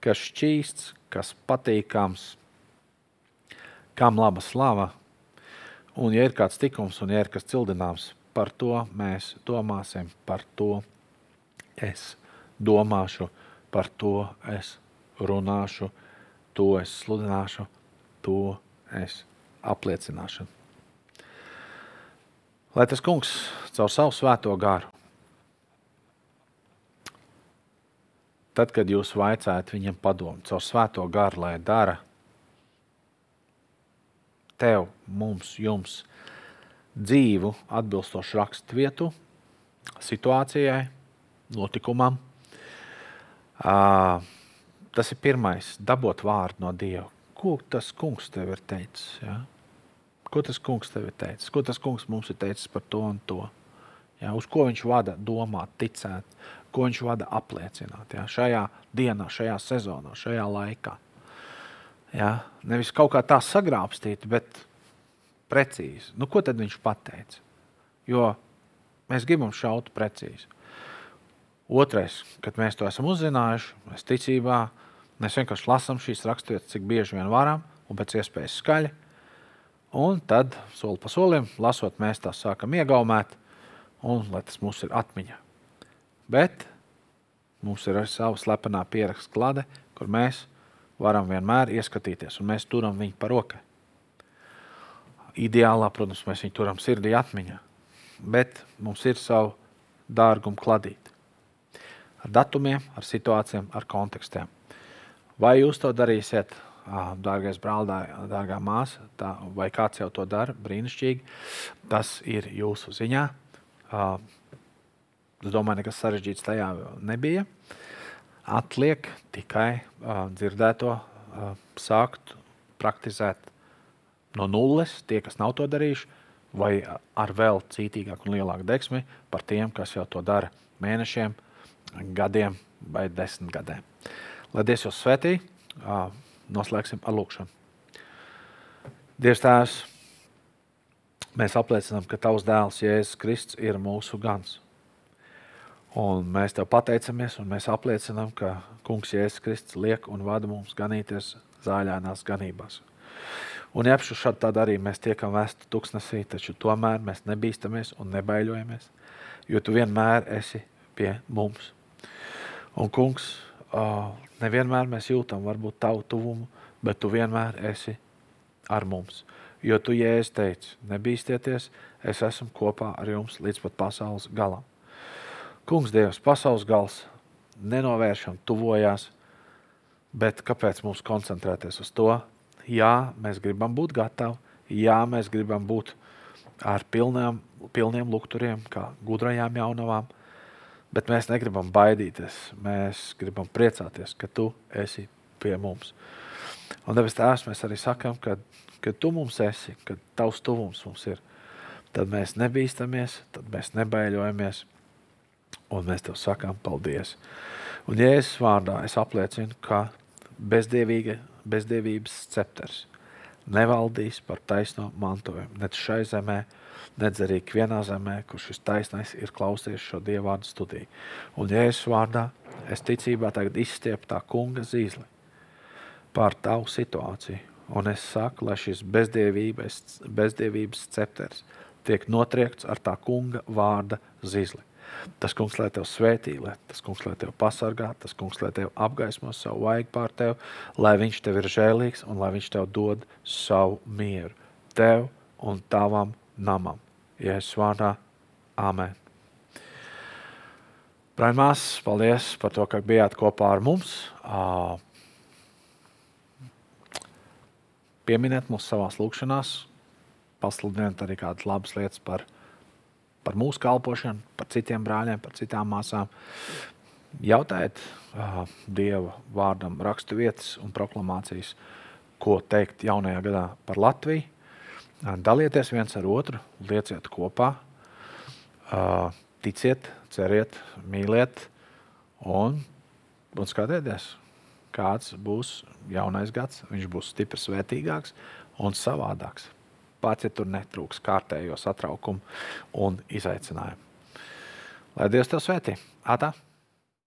kas šķīsts, kas patīkams, kam laba slava. Un, ja ir kāds tikums un ja ir kas cildināms, par to mēs domāsim, par to es domāšu, par to es runāšu, to es sludināšu, to es apliecināšu. Lai tas kungs caur savu svēto garu tad, kad jūs vaicājat viņam padomu caur svēto garu, lai dara tev, mums, jums dzīvu, atbilstošu raksturvietu, situācijai, notikumam. Uh, tas ir pirmais, dabūt vārdu no Dieva. Ko tas kungs tev ir teicis? Ja? Ko tas kungs tev ir teicis? Ko tas kungs mums ir teicis par to un to? Ja? Uz ko viņš vada domāt, ticēt, ko viņš vada apliecināt ja? šajā dienā, šajā sezonā, šajā laikā. Ja? Nevis kaut kā tā sagrābstīt, bet precīzi. Nu, ko tad viņš pateica? Jo mēs gribam šaut precīzi. Otrais, kad mēs to esam uzzinājuši, mēs ticībā, mēs vienkārši lasām šīs raksturvietas, cik bieži vien varam, un pēc iespējas skaļi. Un tad, soli pa solim, lasot, mēs tās sākam iegaumēt, un lai tas mums ir atmiņā. Bet mums ir arī sava slepenā pierakstu klade, kur mēs varam vienmēr ieskatīties, un mēs turam viņu par rokai. Ideālā, protams, mēs viņu turam sirdī atmiņā, bet mums ir savu dārgumu kladīt. Ar datumiem, ar situācijām, ar kontekstiem. Vai jūs to darīsiet, dārgais brāl, dārgā māsa, tā, vai kāds jau to dara, brīnišķīgi, tas ir jūsu ziņā. Es domāju, nekas sarežģīts tajā nebija. Atliek tikai uh, dzirdēto, uh, sākt praktizēt no nulles, tie, kas nav to darījuši, vai ar vēl cītīgāku un lielāku deksmi par tiem, kas jau to dara mēnešiem, gadiem vai desmit gadiem. Lai Dievs jūs svētī, uh, noslēgsim ar lūkšanu. Dievs Tēvs, mēs apliecinām, ka Tavs dēls Jēzus Kristus ir mūsu gans. Un mēs tev pateicamies, un mēs apliecinām, ka Kungs Jēzus Kristus liek un vada mums ganīties zāļainās ganībās. Un iepšu šādi tad arī mēs tiekam vēsti tuksnesī, taču tomēr mēs nebīstamies un nebaiļojamies, jo tu vienmēr esi pie mums. Un kungs, nevienmēr mēs jūtam varbūt tavu tuvumu, bet tu vienmēr esi ar mums. Jo tu, Jēzus, teici, nebīsties, es esmu kopā ar jums līdz pat pasaules galam. Kungs, Dievs, pasaules gals nenovēršam, tuvojās, bet kāpēc mums koncentrēties uz to? Jā, mēs gribam būt gatavi, jā, mēs gribam būt ar pilniem, pilniem lukturiem, kā gudrajām jaunavām, bet mēs negribam baidīties. Mēs gribam priecāties, ka tu esi pie mums. Un debes tēvs, mēs arī sakām, ka, ka tu mums esi, ka tavs tuvums mums ir. Tad mēs nebīstamies, tad mēs nebaiļojamies. Un mēs tev sakām paldies. Un Jēzus vārdā es apliecinu, ka bezdievīga, bezdievības scepters nevaldīs par taisno mantojumu. Nec šai zemē, nec arī vienā zemē, kur šis taisnais ir klausījies šo dievvvārdu studiju. Un Jēzus vārdā es ticībā tagad izstiepu tā kunga zīzli pār tavu situāciju. Un es saku, lai šis bezdievības, bezdievības scepters tiek notriekts ar tā kunga vārda zīzli Tas kungs, lai tev svētī, lai tas kungs, lai tev pasargā, tas kungs, lai tev apgaismo savu vaigu pār tevi, lai viņš tev ir žēlīgs un lai viņš tev dod savu mieru. Tev un tavam namam. Jēzus vārdā. Āmen. Brāļmās, paldies par to, ka bijāt kopā ar mums. Pieminiet mūs savās lūkšanās, pasludiniet arī kādas labas lietas par, par mūsu kalpošanu, par citiem brāļiem, par citām māsām. Jautājiet uh, Dieva vārdam, rakstu vietas un proklamācijas, ko teikt jaunajā gadā par Latviju. Dalieties viens ar otru, lieciet kopā, uh, ticiet, ceriet, mīliet un, un skatieties, kāds būs jaunais gads. Viņš būs stiprs, svētīgāks un savādāks pats, ja tur netrūks kārtējo satraukumu un izaicinājumu. Lai Dievs tev svētī! Atā!